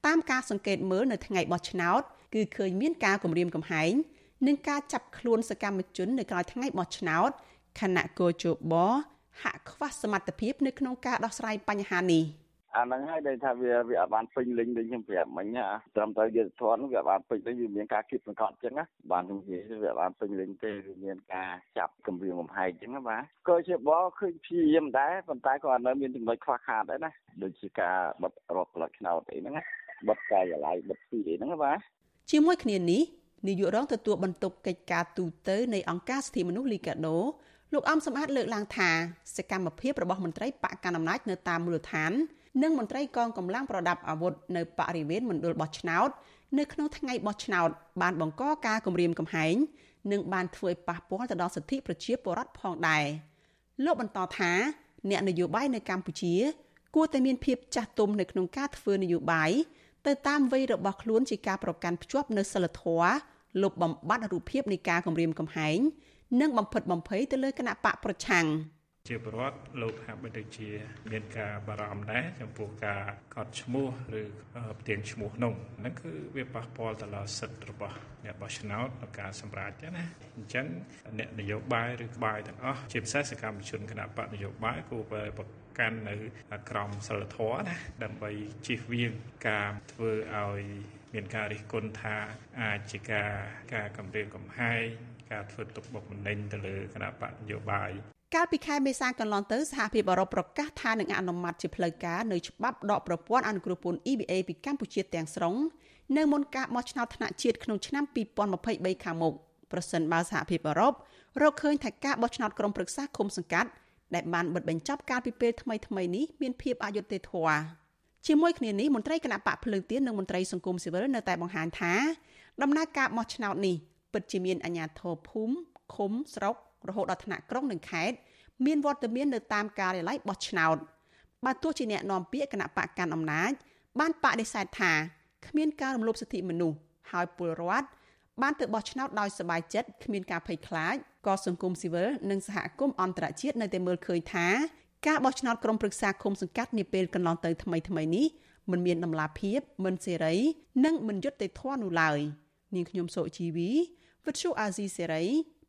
តាមការសង្កេតមើលនៅថ្ងៃបោះឆ្នោត គឺឃើញមានការគម្រាមកំហែងនិងការចាប់ខ្លួនសកម្មជននៅក្រៅថ្ងៃបោះឆ្នោតខណៈកោជបហាក់ខ្វះសមត្ថភាពនៅក្នុងការដោះស្រាយបញ្ហានេះ អាហ្នឹងហើយដែលថាវាវាអត់បានពេញលេញដូចខ្ញុំប្រាប់មិញណាត្រឹមត្រូវយុទ្ធធនវាបានពេញលេញវាមានការគិតសង្កត់អញ្ចឹងណាបានខ្ញុំនិយាយវាបានពេញលេញទេវាមានការចាប់គម្រាមកំហែងអញ្ចឹងណាបាទក៏ជាបឃើញព្យាយាមដែរប៉ុន្តែក៏នៅមានចំណុចខ្វះខាតដែរណាដូចជាការបិទរត់ផ្លឹកឆ្នោតអីហ្នឹងណាបិទកាយឡៃបិទពីអីហ្នឹងបាទជាមួយគ្នានេះនាយករងទទួលបន្ទុកកិច្ចការទូតទៅនៃអង្គការសិទ្ធិមនុស្សលីកាដូលោកអំសំអាតលើកឡើងថាសកម្មភាពរបស់មន្ត្រីបកកណ្ដាលអំណាចនៅតាមមូលដ្ឋាន និងមន្ត្រីកងកម្លាំងប្រដាប់អាវុធនៅបរិវេណមណ្ឌលបោះឆ្នោត នៅក្នុងថ្ងៃបោះឆ្នោត បានបង្កការគំរាមកំហែងនិងបានធ្វើឲ្យប៉ះពាល់ទៅដល់សិទ្ធិប្រជាពលរដ្ឋផងដែរលោកបន្តថាអ្នកនយោបាយនៅកម្ពុជា គួរតែមានភាពចាស់ទុំនៅក្នុងការធ្វើនយោបាយទៅតាមវ័យរបស់ខ្លួនជាការប្រកាន់ភ្ជាប់នៅសិលធម៌លុបបំបាត់រូបភាពនៃការគំរាមកំហែងនិងបំផិតបំភ័យទៅលើគណៈបកប្រឆាំង។ ជាប្រវត្តិលោកហាក់បីដូចជា មានការបារម្ភដែរចំពោះការកត់ឈ្មោះឬផ្ទៀងឈ្មោះនោះហ្នឹងគឺវាប៉ះពាល់ទៅដល់សិទ្ធិរបស់អ្នកបោះឆ្នោតក្នុងការសម្រេចណាអញ្ចឹងអ្នកនយោបាយឬក្បាយទាំងអស់ជាពិសេសសកម្មជនគណៈបកនយោបាយគួរតែប្រកាន់នៅក្រមសិលធម៌ណាដើម្បីជៀសវាងការធ្វើឲ្យមានការរិះគន់ថាអាចជាការការកំរាមកំហែងការធ្វើទុកបុកម្នេញទៅលើគណៈបកនយោបាយ កាលពីខែមេសាកន្លងទៅសហភាពអឺរ៉ុបប្រកាសថានឹងអនុម័តជាផ្លូវការនៅច្បាប់ដកប្រព័ន្ធអនុគ្រោះពន្ធ EBA ពីកម្ពុជាទាំងស្រុងនៅមុនការបោះឆ្នោតថ្នាក់ជាតិក្នុងឆ្នាំ2023ខាងមុខប្រសិនបើសហភាពអឺរ៉ុបរកឃើញថាការបោះឆ្នោតក្រុមប្រឹក្សាឃុំសង្កាត់ដែលបានបិទបញ្ចប់កាលពីពេលថ្មីថ្មីនេះមានភាពអយុត្តិធម៌ជាមួយគ្នានេះមន្ត្រីគណៈបកភ្លើងទៀននិងមន្ត្រីសង្គមស៊ីវិលនៅតែបង្ហាញថាដំណើរការបោះឆ្នោតនេះពិតជាមានអាជ្ញាធរភូមិឃុំស្រុក រហូតដល់ថ្នាក់ក្រុងនិងខេត្តមានវត្តមាននៅតាមការិយាល័យបោះឆ្នោតបើទោះជាអ្នកនាំពាក្យគណៈបកកាន់អំណាចបានបដិសេធថាគ្មានការរំលោភសិទ្ធិមនុស្សហើយពលរដ្ឋបានទៅបោះឆ្នោតដោយសប្បាយចិត្តគ្មានការភ័យខ្លាចក៏សង្គមស៊ីវិលនិងសហគមន៍អន្តរជាតិនៅតែមើលឃើញថាការបោះឆ្នោតក្រុមប្រឹក្សាឃុំសង្កាត់នាពេលកន្លងទៅថ្មីថ្មីនេះមិនមានដំណាភាពមិនសេរី និងមិនយុត្តិធម៌នោះឡើយនាងខ្ញុំសូជីវីវិទ្យុអាស៊ីសេរី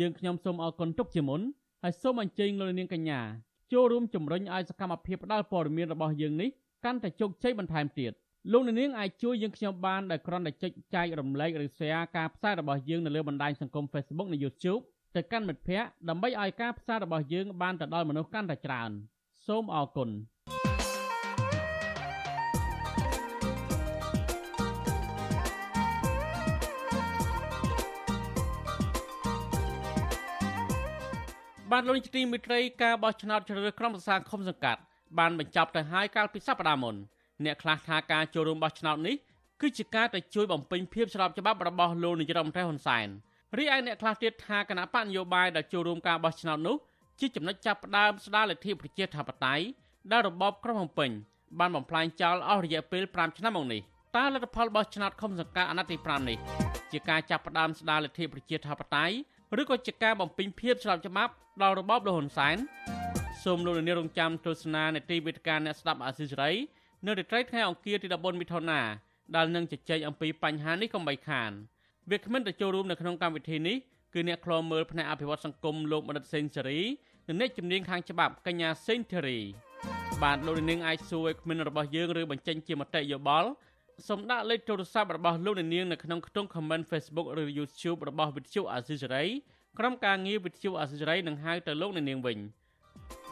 យើងខ្ញុំសូមអរគុណទុកជាមុនហើយសូមអញ្ជើញលោកនាងកញ្ញាចូលរួមជំរុញឲ្យសកម្មភាពផ្តល់ព័ត៌មានរបស់យើងនេះកាន់តែជោគជ័យបន្ថែមទៀតលោកនាងអាចជួយយើងខ្ញុំបានដោយគ្រាន់តែចុចចែករំលែកឬ share ការផ្សាយរបស់យើងនៅលើបណ្ដាញសង្គម Facebook និង YouTube ទៅកាន់មិត្តភ័ក្តិដើម្បីឲ្យការផ្សាយរបស់យើងបានទៅដល់មនុស្សកាន់តែច្រើន សូមអរគុណ បានលោកនាយទីមិត្តរីការបោះឆ្នោតជ្រើសរើសក្រុមប្រឹក្សាឃុំសង្កាត់បានបញ្ចប់ទៅហើយកាលពីសប្តាហ៍មុនអ្នកខ្លះថាការចូលរួមបោះឆ្នោតនេះគឺជាការទៅជួយបំពេញភាពស្របច្បាប់របស់លោកនាយរដ្ឋមន្ត្រីហ៊ុនសែនរីឯអ្នកខ្លះទៀតថាគណៈបកនយោបាយដែលចូលរួមការបោះឆ្នោតនោះជាចំណុចចាប់ផ្ដើមស្ដារលទ្ធិប្រជាធិបតេយ្យដែលរបបក្រុងភ្នំពេញបានបំផ្លាញចោលអស់រយៈពេល5ឆ្នាំមកនេះតើលទ្ធផលបោះឆ្នោតឃុំសង្កាត់អាណត្តិទី5នេះជាការចាប់ផ្ដើមស្ដារលទ្ធិប្រជាធិបតេយ្យ ឬក៏ជាការបំពេញភាពស្របច្បាប់ដល់របបលហ៊ុនសែនសូមលោកនាងរងចាំទស្សនានេតិវិទ្យាអ្នកស្ដាប់អាស៊ីសេរីនៅរាត្រីថ្ងៃអង្គារទី14មិថុនាដែលនឹងជជែកអំពីបញ្ហានេះកុំបីខានវាគ្មិនទៅចូលរួមនៅក្នុងកម្មវិធីនេះគឺអ្នកខ្លោមើលផ្នែកអភិវឌ្ឍសង្គមលោកបណ្ឌិតសេងសេរីនិងអ្នកជំនាញខាងច្បាប់កញ្ញាសេងធីរីបាទលោកនាងអាចសួរឲ្យគ្មិនរបស់យើងឬបញ្ចេញជាមតិយោបល់ សូមដាក់លេខទូរស័ព្ទរបស់លោកនាងនៅក្នុងខ្ទង់ comment Facebook ឬ YouTube របស់វិទ្យុអាស៊ីសេរីក្រុមការងារវិទ្យុអាស៊ីសេរីនឹងហៅទៅលោកនាងវិញ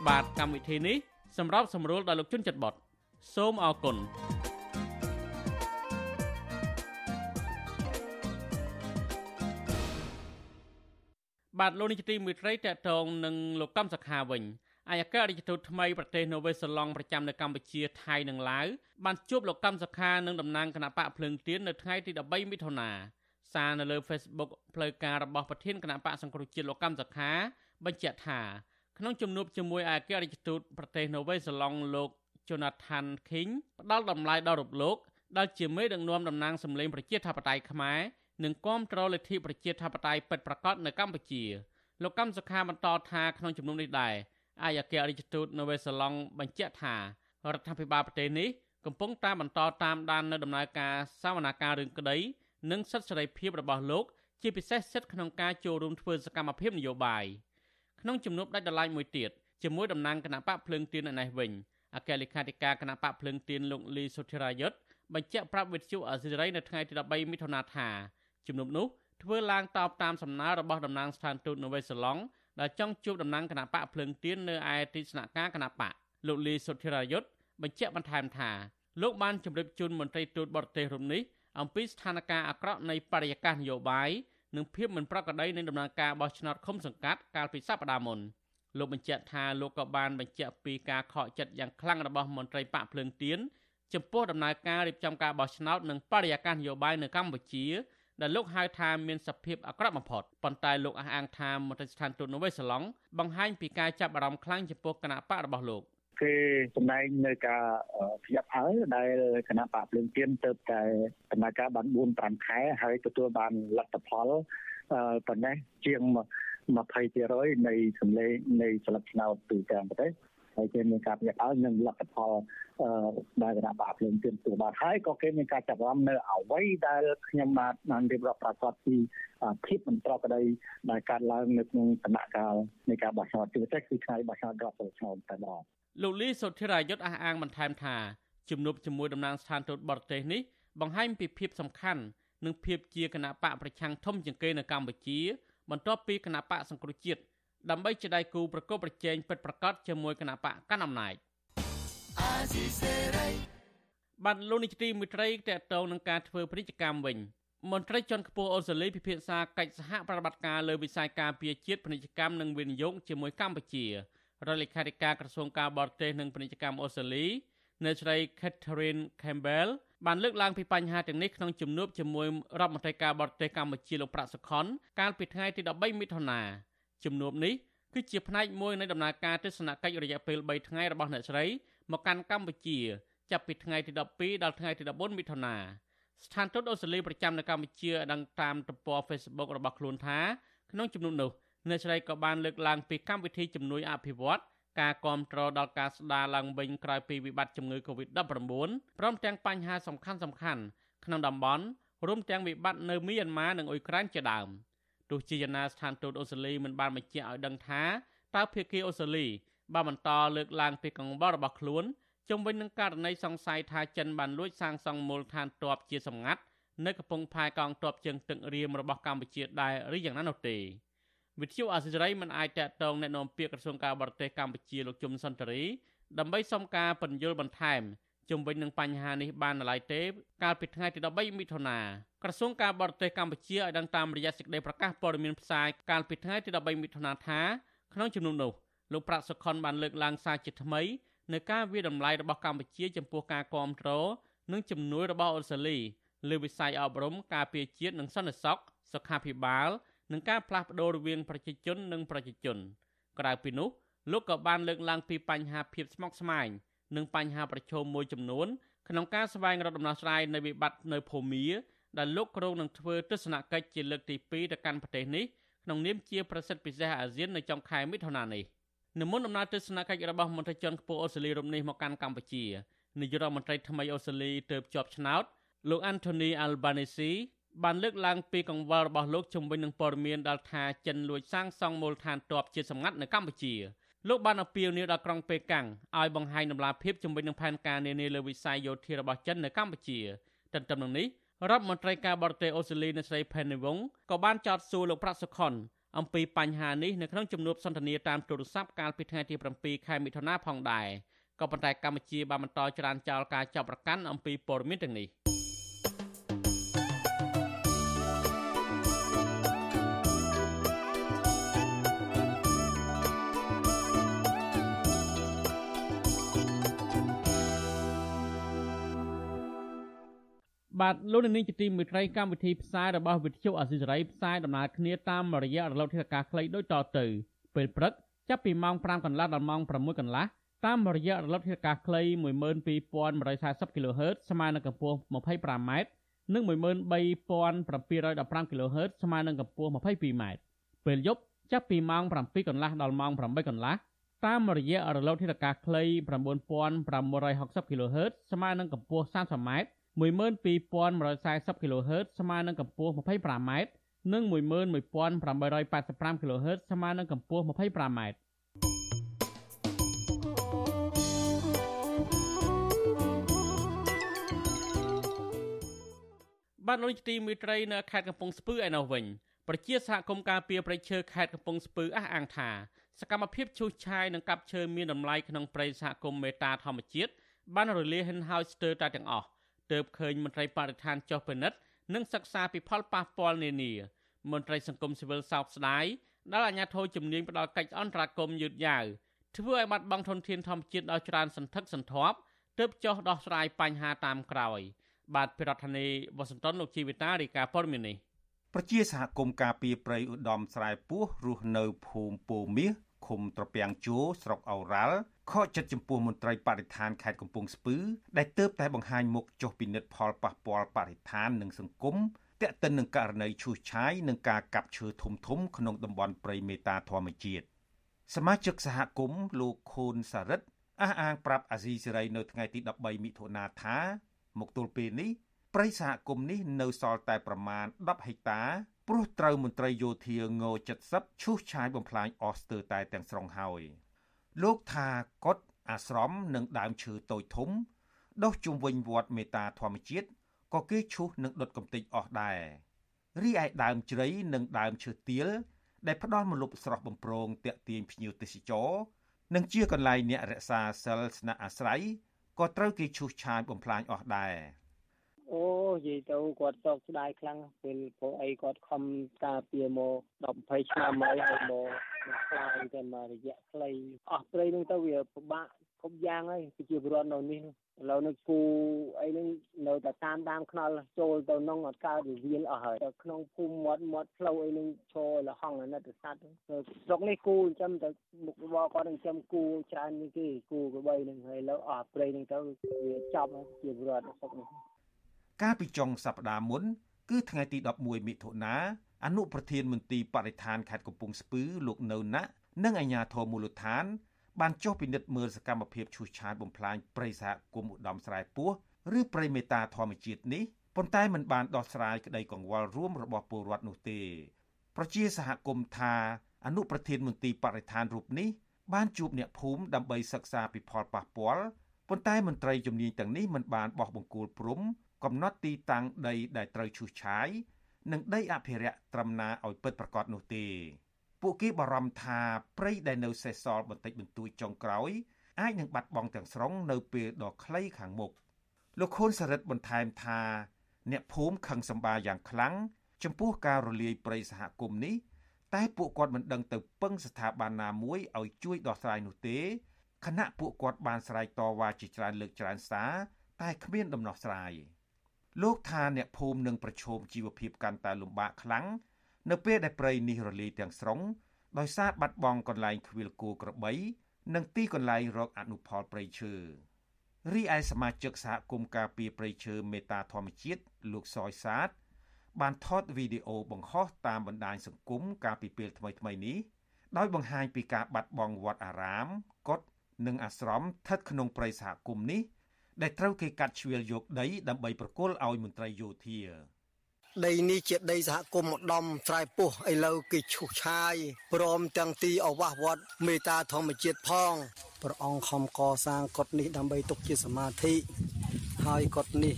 បាទកម្មវិធីនេះសម្រាប់សម្រួលដល់លោកជុនចិត្តបតសូមអរគុណបាទលោកនាយកទីមេត្រីតកតងនឹងលោកកំសខាវិញ អាយការដ្ឋានទូតថ្មីប្រទេសនូវេសឡង់ប្រចាំនៅកម្ពុជាថៃនិងឡាវបានជួបលោកកំសខានិងតំណាងគណៈបកភ្លើងទៀននៅថ្ងៃទី13មិថុនាសារនៅលើ Facebook ផ្លូវការរបស់ប្រធានគណៈបកសង្គ្រោះជាតិលោកកម្មសខាបញ្ជាក់ថាក្នុងជំនួបជាមួយឯកអគ្គរដ្ឋទូតប្រទេសនូវេសេឡង់លោក Jonathan King ផ្ដល់តម្លៃដល់រូបលោកដែលជាមេដឹកនាំតំណាងសម្លេងប្រជាធិបតេយ្យខ្មែរនិងគាំទ្រលទ្ធិប្រជាធិបតេយ្យពិតប្រាកដនៅកម្ពុជាលោកកម្មសខាបន្តថាក្នុងជំនុំនេះដែរ អាយអគ្គរដ្ឋទូតនៅវេសាឡង់បញ្ជាក់ថារដ្ឋាភិបាលប្រទេសនេះកំពុងតែបន្តតាមដាននៅដំណើរការសវនាការរឿងក្តីនិងសិទ្ធិសេរីភាពរបស់លោកជាពិសេសសិទ្ធិក្នុងការចូលរួមធ្វើសកម្មភាពនយោបាយក្នុងជំនួបដាច់ដライមួយទៀតជាមួយតំណាងគណៈបកភ្លើងទៀននៅនេះវិញអគ្គលេខាធិការគណៈបកភ្លើងទៀនលោកលីសុធិរាយុទ្ធបញ្ជាក់ប្រាប់វិទ្យុអេស៊ីរ៉ីនៅថ្ងៃទី13មិថុនាថាជំនុំនោះធ្វើឡើងតបតាមសំណើរបស់តំណាងស្ថានទូតនៅវេសាឡង់ ដែលចង់ជួបតំណាងគណៈបកភ្លើងទៀននៅឯទីស្នាក់ការគណៈបកលោកលីសុធិរាយុទ្ធបញ្ជាក់បន្ថែមថាលោកបានជម្រាបជូនមន្ត្រីទូតបរទេសរូបនេះអំពីស្ថានភាពអាក្រក់នៃបរិយាកាសនយោបាយនិងភាពមិនប្រក្រតីនៃដំណើរការបោះឆ្នោតឃុំសង្កាត់កាលពីសប្តាហ៍មុនលោកបញ្ជាក់ថាលោកក៏បានបញ្ជាក់ពីការខកចិត្តយ៉ាងខ្លាំងរបស់មន្ត្រីបកភ្លើងទៀនចំពោះដំណើរការរៀបចំការបោះឆ្នោតនិងបរិយាកាសនយោបាយនៅកម្ពុជា ដែលលោកហៅថាមានសភាពអាក្រក់បំផុតប៉ុន្តែលោកអះអាងថាមន្ត្រីស្ថានទូតនៅវេសាឡង់បង្ហាញពីការចាប់អារម្មណ៍ខ្លាំងចំពោះគណៈបករបស់លោកគេសម្ដែងនៅការភ្ញាក់ផ្អើលដែលគណៈបកភ្លើងទៀនទៅតែដំណើរការបាន4 5ខែហើយទទួលបានលទ្ធផលប៉ុណ្ណេះជាង20%នៃសម្លេងនៃស្លឹកឆ្នោតទូទាំងប្រទេស ហើយគេមានការភ្ញាក់ផ្អើលនិងលទ្ធផលដែលគណៈបកភ្លើងទៀនទទួលបានហើយក៏គេមានការចាប់អារម្មណ៍នៅអ្វីដែលខ្ញុំបានបានរៀបរាប់ប្រកាសពីភាពមិនប្រក្រតីដែលកើតឡើងនៅក្នុងដំណាក់កាលនៃការបោះឆ្នោតជាពិសេសគឺថ្ងៃបោះឆ្នោតរដ្ឋសភាឆ្នោតតែម្ដងលោកលីសុធិរាយុទ្ធអះអាងបន្ថែមថាជំនួបជាមួយតំណាងស្ថានទូតបរទេសនេះបង្ហាញពីភាពសំខាន់និងភាពជាគណៈបកប្រឆាំងធំជាងគេនៅកម្ពុជា បន្ទាប់ពីគណៈបកសង្គ្រោះជាតិ ដើម្បីជាដៃគូប្រកបប្រជែងពិតប្រាកដជាមួយគណៈបកកណ្ដាលអំណាចបានលោកនាយទីមិត្តរីតេតងនឹងការធ្វើពាណិជ្ជកម្មវិញមន្ត្រីជាន់ខ្ពស់អូស្ត្រាលីពិភាក្សាកិច្ចសហប្រតិបត្តិការលើវិស័យការពារជាតិពាណិជ្ជកម្មនិងវិនិយោគជាមួយកម្ពុជារដ្ឋលេខាធិការក្រសួងការបរទេសនិងពាណិជ្ជកម្មអូស្ត្រាលីអ្នកស្រី Catherine Campbell បានលើកឡើងពីបញ្ហាទាំងនេះក្នុងជំនួបជាមួយរដ្ឋមន្ត្រីការបរទេសកម្ពុជាលោកប្រាក់សុខុនកាលពីថ្ងៃទី13មិថុនា ជំនួបនេះគឺជាផ្នែកមួយនៃដំណើរការទស្សនកិច្ចរយៈពេល3ថ្ងៃរបស់អ្នកស្រីមកកាន់កម្ពុជា ចាប់ពីថ្ងៃទី12ដល់ថ្ងៃទី14មិថុនាស្ថានទូតអូស្ត្រាលីប្រចាំនៅកម្ពុជាដឹងតាមទំព័រ Facebook របស់ខ្លួនថាក្នុងជំនួបនោះអ្នកស្រីក៏បានលើកឡើងពីកម្មវិធីជំនួយអភិវឌ្ឍការគ្រប់គ្រងដល់ការស្ដារឡើងវិញក្រោយពីវិបត្តិជំងឺ Covid-19 ព្រមទាំងបញ្ហាសំខាន់ៗក្នុងតំបន់រួមទាំងវិបត្តិនៅមីយ៉ាន់ម៉ានិងអ៊ុយក្រែនជាដើម។ ទោះជាយ៉ាងណាស្ថានទូតអូស្ត្រាលីមិនបានបញ្ជាក់ឲ្យដឹងថាតើភាគីអូស្ត្រាលីបានបន្តលើកឡើងពីកង្វល់របស់ខ្លួនជុំវិញនឹងករណីសង្ស័យថាចិនបានលួចសាងសង់មូលដ្ឋានទ័ពជាសម្ងាត់នៅកំពង់ផែកងទ័ពជើងទឹករៀមរបស់កម្ពុជាដែរឬយ៉ាងណានោះទេវិទ្យុអសិរ័យមិនអាចតកតងណែនាំពាក្យក្រសួងការបរទេសកម្ពុជាលោកជុំសុនតរីដើម្បីសុំការពន្យល់បន្ថែម ជុំវិញនឹងបញ្ហានេះបាននៅឡើយទេ កាលពីថ្ងៃទី13មិថុនាក្រសួងការបរទេសកម្ពុជាឲ្យដឹងតាមរយៈសេចក្តីប្រកាសព័ត៌មានផ្សាយកាលពីថ្ងៃទី13មិថុនាថាក្នុងជំនុំនោះលោកប្រាក់សុខុនបានលើកឡើងសារជាថ្មីនៅការវិតម្លៃរបស់កម្ពុជាចំពោះការគ្រប់គ្រងនិងជំនួយរបស់អូស្ត្រាលីលើវិស័យអប់រំការពារជាតិនិងសន្តិសុខសុខាភិបាលនិងការផ្លាស់ប្តូររវាងប្រជាជននិងប្រជាជនក្រៅពីនោះលោកក៏បានលើកឡើងពីបញ្ហាភាពស្មុគស្មាញ និងបញ្ហាប្រឈមមួយចំនួនក្នុងការស្វែងរកដំណោះស្រាយនៃវិបត្តិនៅភូមាដែលលោកគ្រងនឹងធ្វើទស្សនកិច្ចជាលើកទី2ទៅកាន់ប្រទេសនេះក្នុងនាមជាប្រសិទ្ធពិសេសអាស៊ាននៅចុងខែមិថុនានេះនិមន្តដំណើរទស្សនកិច្ចរបស់មន្ត្រីជាន់ខ្ពស់អូស្ត្រាលីរូបនេះមកកាន់កម្ពុជានាយករដ្ឋមន្ត្រីថ្មីអូស្ត្រាលីទើបជាប់ឆ្នោតលោក Anthony Albanese បានលើកឡើងពីកង្វល់របស់លោកជំវិញនឹងព័ត៌មានដែលថាចិនលួចសាងសង់មូលដ្ឋានទ័ពជាសម្ងាត់នៅកម្ពុជា លោកបានអំពាវនាវដល់ក្រុងប៉េកាំងឲ្យបង្ហាញដំណាភាពជំវិញនឹងផែនការនានាលើវិស័យយោធារបស់ចិននៅកម្ពុជាទន្ទឹមនឹងនេះរដ្ឋមន្ត្រីការបរទេសអូស្ត្រាលីនៅស្រី Penny Wong ក៏បានចោទសួរលោកប្រាក់សុខុនអំពីបញ្ហានេះនៅក្នុងជំនួបសន្ទនាតាមទូរស័ព្ទកាលពីថ្ងៃទី7ខែមិថុនាផងដែរក៏ប៉ុន្តែកម្ពុជាបានបន្តច្រានចោលការចាប់ប្រកាន់អំពីព័ត៌មានទាំងនេះ។ បាទលោកនាងជាទីមេត្រីកម្មវិធីផ្សាយរបស់វិទ្យុអស៊ីសេរីផ្សាយដំណើរគ្នាតាមរយៈរលកធាតុអាកាសខ្លីដូចតទៅពេលព្រឹកចាប់ពីម៉ោង5កន្លះដល់ម៉ោង6កន្លះតាមរយៈរលកធាតុអាកាសខ្លី12140 kHz ស្មើនឹងកម្ពស់ 25m និង13715 kHz ស្មើនឹងកម្ពស់ 22m ពេលយប់ចាប់ពីម៉ោង7កន្លះដល់ម៉ោង8កន្លះតាមរយៈរលកធាតុអាកាសខ្លី9560 kHz ស្មើនឹងកម្ពស់ 30m 12140 kHz ស្មើនឹងកម្ពស់ 25m និង11885 kHz ស្មើនឹងកម្ពស់ 25m បានលោកទីមេត្រីនៅខេត្តកំពង់ស្ពឺឯនោះវិញប្រជាសហគមន៍ការពារប្រៃឈើខេត្តកំពង់ស្ពឺអះអាងថាសកម្មភាពឈូសឆាយនិងកាប់ឈើមានតម្លៃក្នុងព្រៃសហគមន៍មេតាធម្មជាតិបានរលាហិនហើយស្ទើរតែទាំងអស់ ទើបឃើញមន្ត្រីបរិស្ថានចុះពិនិត្យនិងសិក្សាពីផលប៉ះពាល់នានា មន្ត្រីសង្គមស៊ីវិលសោកស្ដាយដែលអាជ្ញាធរជំនាញផ្ដល់កិច្ចអន្តរាគមន៍យឺតយ៉ាវធ្វើឲ្យបាត់បង់ធនធានធម្មជាតិដល់ច្រើនសន្ធឹកសន្ធាប់ទើបចុះដោះស្រាយបញ្ហាតាមក្រោយ បាទប្រធានាធិបតីវ៉ាស៊ីនតោនលោកជីវិតារីកាព័រមីនេះប្រជាសហគមន៍ការពីប្រៃឧត្តមស្រែពោះរស់នៅភូមិពោមាសឃុំត្រពាំងជួស្រុកអូរ៉ាល់ ខកចិត្តចំពោះមន្ត្រីបរិស្ថានខេត្តកំពង់ស្ពឺដែលទៅតែបង្ហាញមុខចុះពិនិត្យផលប៉ះពាល់បរិស្ថាននិងសង្គមទាក់ទិននឹងករណីឈូសឆាយនិងការកាប់ឈើធំធំក្នុងតំបន់ព្រៃមេតាធម្មជាតិសមាជិកសហគមន៍លោកខូនសារិតអះអាងប្រាប់អាស៊ីសេរីនៅថ្ងៃទី13មិថុនាថាមកទល់ពេលនេះព្រៃសហគមន៍នេះនៅសល់តែប្រមាណ10ហិកតាព្រោះត្រូវមន្ត្រីយោធាង70ឈូសឆាយបំផ្លាញអស់ស្ទើរតែទាំងស្រុងហើយ លោកថាកុដអាស្រមនិងដើមឈើតូចធំដុះជុំវិញវត្តមេតាធម្មជាតិក៏គេឈូសនិងដុតកំទេចអស់ដែររីឯដើមជ្រៃនិងដើមឈើទាលដែលផ្ដល់មលុបស្រស់បំប្រងតាក់ទាញភ្ញៀវទេសចរនិងជាកន្លែងអ្នករក្សាសិលស្នាក់អាស្រ័យក៏ត្រូវគេឈូសឆាយបំផ្លាញអស់ដែរ អូនិយាយទៅគាត់សោកស្ដាយខ្លាំងពេលព្រោះអីគាត់ខំការពារមក10 20ឆ្នាំហើយហើយមកមកខ្លាយតែមករយៈខ្លីអស់ព្រៃនឹងទៅវាពិបាកគ្រប់យ៉ាងហើយប្រជាពលរដ្ឋនៅនេះឥឡូវនេះគូអីហ្នឹងនៅតែតាមតាមខ្នល់ចូលទៅក្នុងអត់កើតវិវាលអស់ហើយទៅក្នុងភូមិមាត់មាត់ផ្លូវអីហ្នឹងឈរលហងអាណិតសัตว์ស្រុកនេះគូចិញ្ចឹមតែមុខរបរគាត់នឹងចិញ្ចឹមគូច្រើនជាងគេគូក្របីហ្នឹងហើយឥឡូវអស់ព្រៃហ្នឹងទៅវាចាប់ជាពលរដ្ឋស្រុកនេះ កាលពីចុងសប្តាហ៍មុន គឺថ្ងៃទី11មិថុនាអនុប្រធានមន្ទីរបរិស្ថានខេត្តកំពង់ស្ពឺលោកនៅណាក់និងអាជ្ញាធរមូលដ្ឋាន បានចុះពិនិត្យមើលសកម្មភាពឈូសឆាយបំផ្លាញព្រៃសហគមន៍ឧត្តមស្រែពោះឬព្រៃមេតាធម្មជាតិនេះប៉ុន្តែมันបានដោះស្រាយក្តីកង្វល់រួមរបស់ពលរដ្ឋនោះទេប្រជាសហគមន៍ថាអនុប្រធានមន្ទីរបរិស្ថានរូបនេះបានជួបអ្នកភូមិដើម្បីសិក្សាពីផលប៉ះពាល់ប៉ុន្តែមន្ត្រីជំនាញទាំងនេះមិនបានបោះបង្គោលព្រំ កំណត់ទីតាំងដីដែលត្រូវឈូសឆាយនិងដីអភិរក្សត្រឹមណាឲ្យពិតប្រាកដនោះទេពួកគេបារម្ភថាព្រៃដែលនៅសេសសល់បន្តិចបន្តួចចុងក្រោយអាចនឹងបាត់បង់ទាំងស្រុងនៅពេលដ៏ខ្លីខាងមុខលោកខូនសរិទ្ធបន្ថែមថា អ្នកភូមិខឹងសម្បាយ៉ាងខ្លាំងចំពោះការរលាយព្រៃសហគមន៍នេះតែពួកគាត់មិនដឹងទៅពឹងស្ថាប័នណាមួយឲ្យជួយដោះស្រាយនោះទេខណៈពួកគាត់បានស្រែកតវ៉ាជាច្រើនលើកច្រើនសារតែគ្មានដំណោះស្រាយ។ លោកថាអ្នកភូមិនឹងប្រឈមជីវភាពកាន់តែលំបាកខ្លាំងនៅពេលដែលព្រៃនេះរលាយទាំងស្រុងដោយសារបាត់បង់កន្លែងខ្វៀលគោក្របី និងទីកន្លែងរកអនុផលព្រៃឈើរីឯសមាជិកសហគមន៍ការពារព្រៃឈើមេតាធម្មជាតិលោកសយសាទបានថតវីដេអូបង្ហោះតាមបណ្ដាញសង្គមកាលពីពេលថ្មីៗនេះដោយបង្ហាញពីការបាត់បង់វត្តអារាមកុដិនិងអាស្រមស្ថិតក្នុងព្រៃសហគមន៍នេះ ដែលត្រូវគេកាត់ជ្រៀលយកដីដើម្បីប្រគល់ឲ្យមន្ត្រីយោធាដីនេះជាដីសហគមន៍ម្ដំស្រែពោះឥឡូវគេឈូសឆាយព្រមទាំងទីអវាសវត្តមេតាធម្មជាតិផងព្រះអង្គខំកសាងកុដនេះដើម្បីទុកជាសមាធិហើយកុដនេះ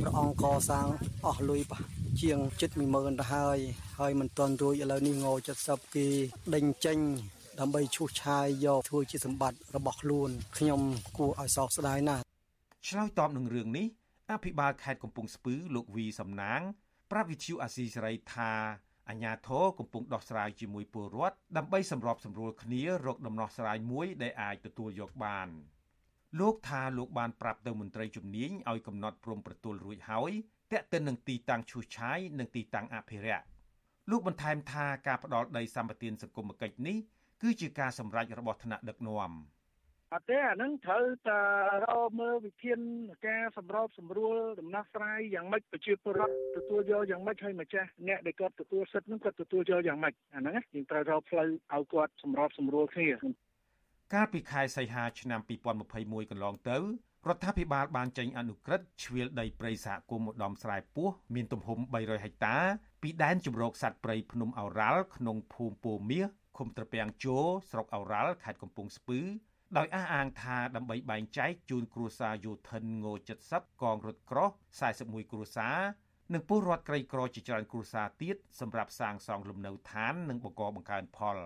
ព្រះអង្គកសាងអស់លុយបះជាងជិត10000ទៅហើយហើយមិនទាន់រួចឥឡូវនេះង70គេដេញចេញដើម្បីឈូសឆាយយកធ្វើជាសម្បត្តិរបស់ខ្លួនខ្ញុំគួរឲ្យសោកស្ដាយណាស់ ឆ្លើយតបនឹងរឿងនេះអភិបាលខេត្តកំពង់ស្ពឺលោកវីសំណាង ប្រាប់វិទ្យុអាស៊ីសេរីថាអាញាធរកំពុងដោះស្រាយជាមួយពលរដ្ឋដើម្បីសម្របសម្រួលគ្នារកដំណោះស្រាយមួយដែលអាចទទួលយកបានលោកថាលោកបានប្រាប់ទៅមន្ត្រីជំនាញឲ្យកំណត់ព្រំប្រទល់រួចហើយតាក់ទិននឹងទីតាំងឈូសឆាយនិងទីតាំងអភិរក្សលោកបន្ថែមថាការផ្ដាល់ដីសម្បត្តិសង្គមគិច្ចនេះគឺជាការសម្រេចរបស់ថ្នាក់ដឹកនាំ អត់ទេអាហ្នឹងត្រូវតែរកមើលវិធានការសម្របសម្រួលដំណោះស្រាយយ៉ាងម៉េចប្រជាពលរដ្ឋទទួលយកយ៉ាងម៉េចហើយម្ចាស់អ្នកដែលគាត់ទទួលសិទ្ធិហ្នឹងគាត់ទទួលយកយ៉ាងម៉េចអាហ្នឹងយើងត្រូវរកផ្លូវឲ្យគាត់សម្របសម្រួលគ្នាកាលពីខែសីហាឆ្នាំ2021កន្លងទៅរដ្ឋាភិបាលបានចេញអនុក្រឹត្យជ្រៀលដីព្រៃសហគមន៍ឧត្តមស្រែពោះមានទំហំ300ហិកតា ពីដែនជំរកសត្វព្រៃភ្នំឱរ៉ាល់ក្នុងភូមិពោមាសឃុំត្រពាំងជោស្រុកឱរ៉ាល់ខេត្តកំពង់ស្ពឺ ដោយអះអាងថាដើម្បីបែងចែកជូនគ្រួសារយោធិនង70កងរថក្រោះ41គ្រួសារនិងពលរដ្ឋក្រីក្រជាច្រើនគ្រួសារទៀតសម្រាប់សាងសង់លំនៅឋាននិងបកកបង្កើនផល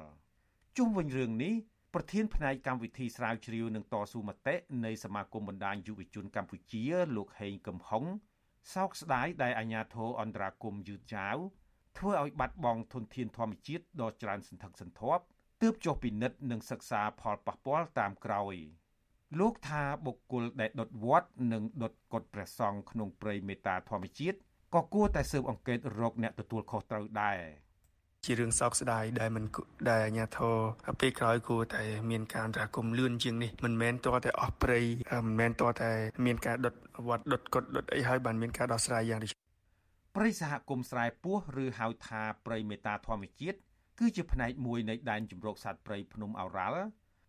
ជុំវិញរឿងនេះប្រធានផ្នែកកម្មវិធីស្រាវជ្រាវនិងតស៊ូមតិនៃសមាគមបណ្ដាញយុវជនកម្ពុជា លោកហេងកំហុងសោកស្ដាយដែលអាញាធរអន្តរាគមយឺតយ៉ាវធ្វើឲ្យបាត់បង់ធនធានធម្មជាតិដ៏ច្រើនសន្ធឹកសន្ធាប់ ទើបចុះពិនិត្យនិងសិក្សាផលប៉ះពាល់តាមក្រោយលោកថាបុគ្គលដែលដុតវត្តនិងដុតកុដព្រះសង្ឃក្នុងព្រៃមេតាធម្មជាតិក៏គួរតែស៊ើបអង្កេតរកអ្នកទទួលខុសត្រូវដែរជារឿងសោកស្ដាយដែលមិនដែលអាញាធរពេលក្រោយគួរតែមានការអន្តរាគមលឿនជាងនេះមិនមែនតតែអស់ព្រៃមិនមែនតតែមានការដុតវត្តដុតកុដដុតអីហើយបានមានការដោះស្រាយយ៉ាងនេះព្រៃសហគមន៍ស្រែពោះឬហៅថាព្រៃមេតាធម្មជាតិ គឺជាផ្នែកមួយនៃដែនជម្រកសត្វព្រៃភ្នំឱរ៉ាល់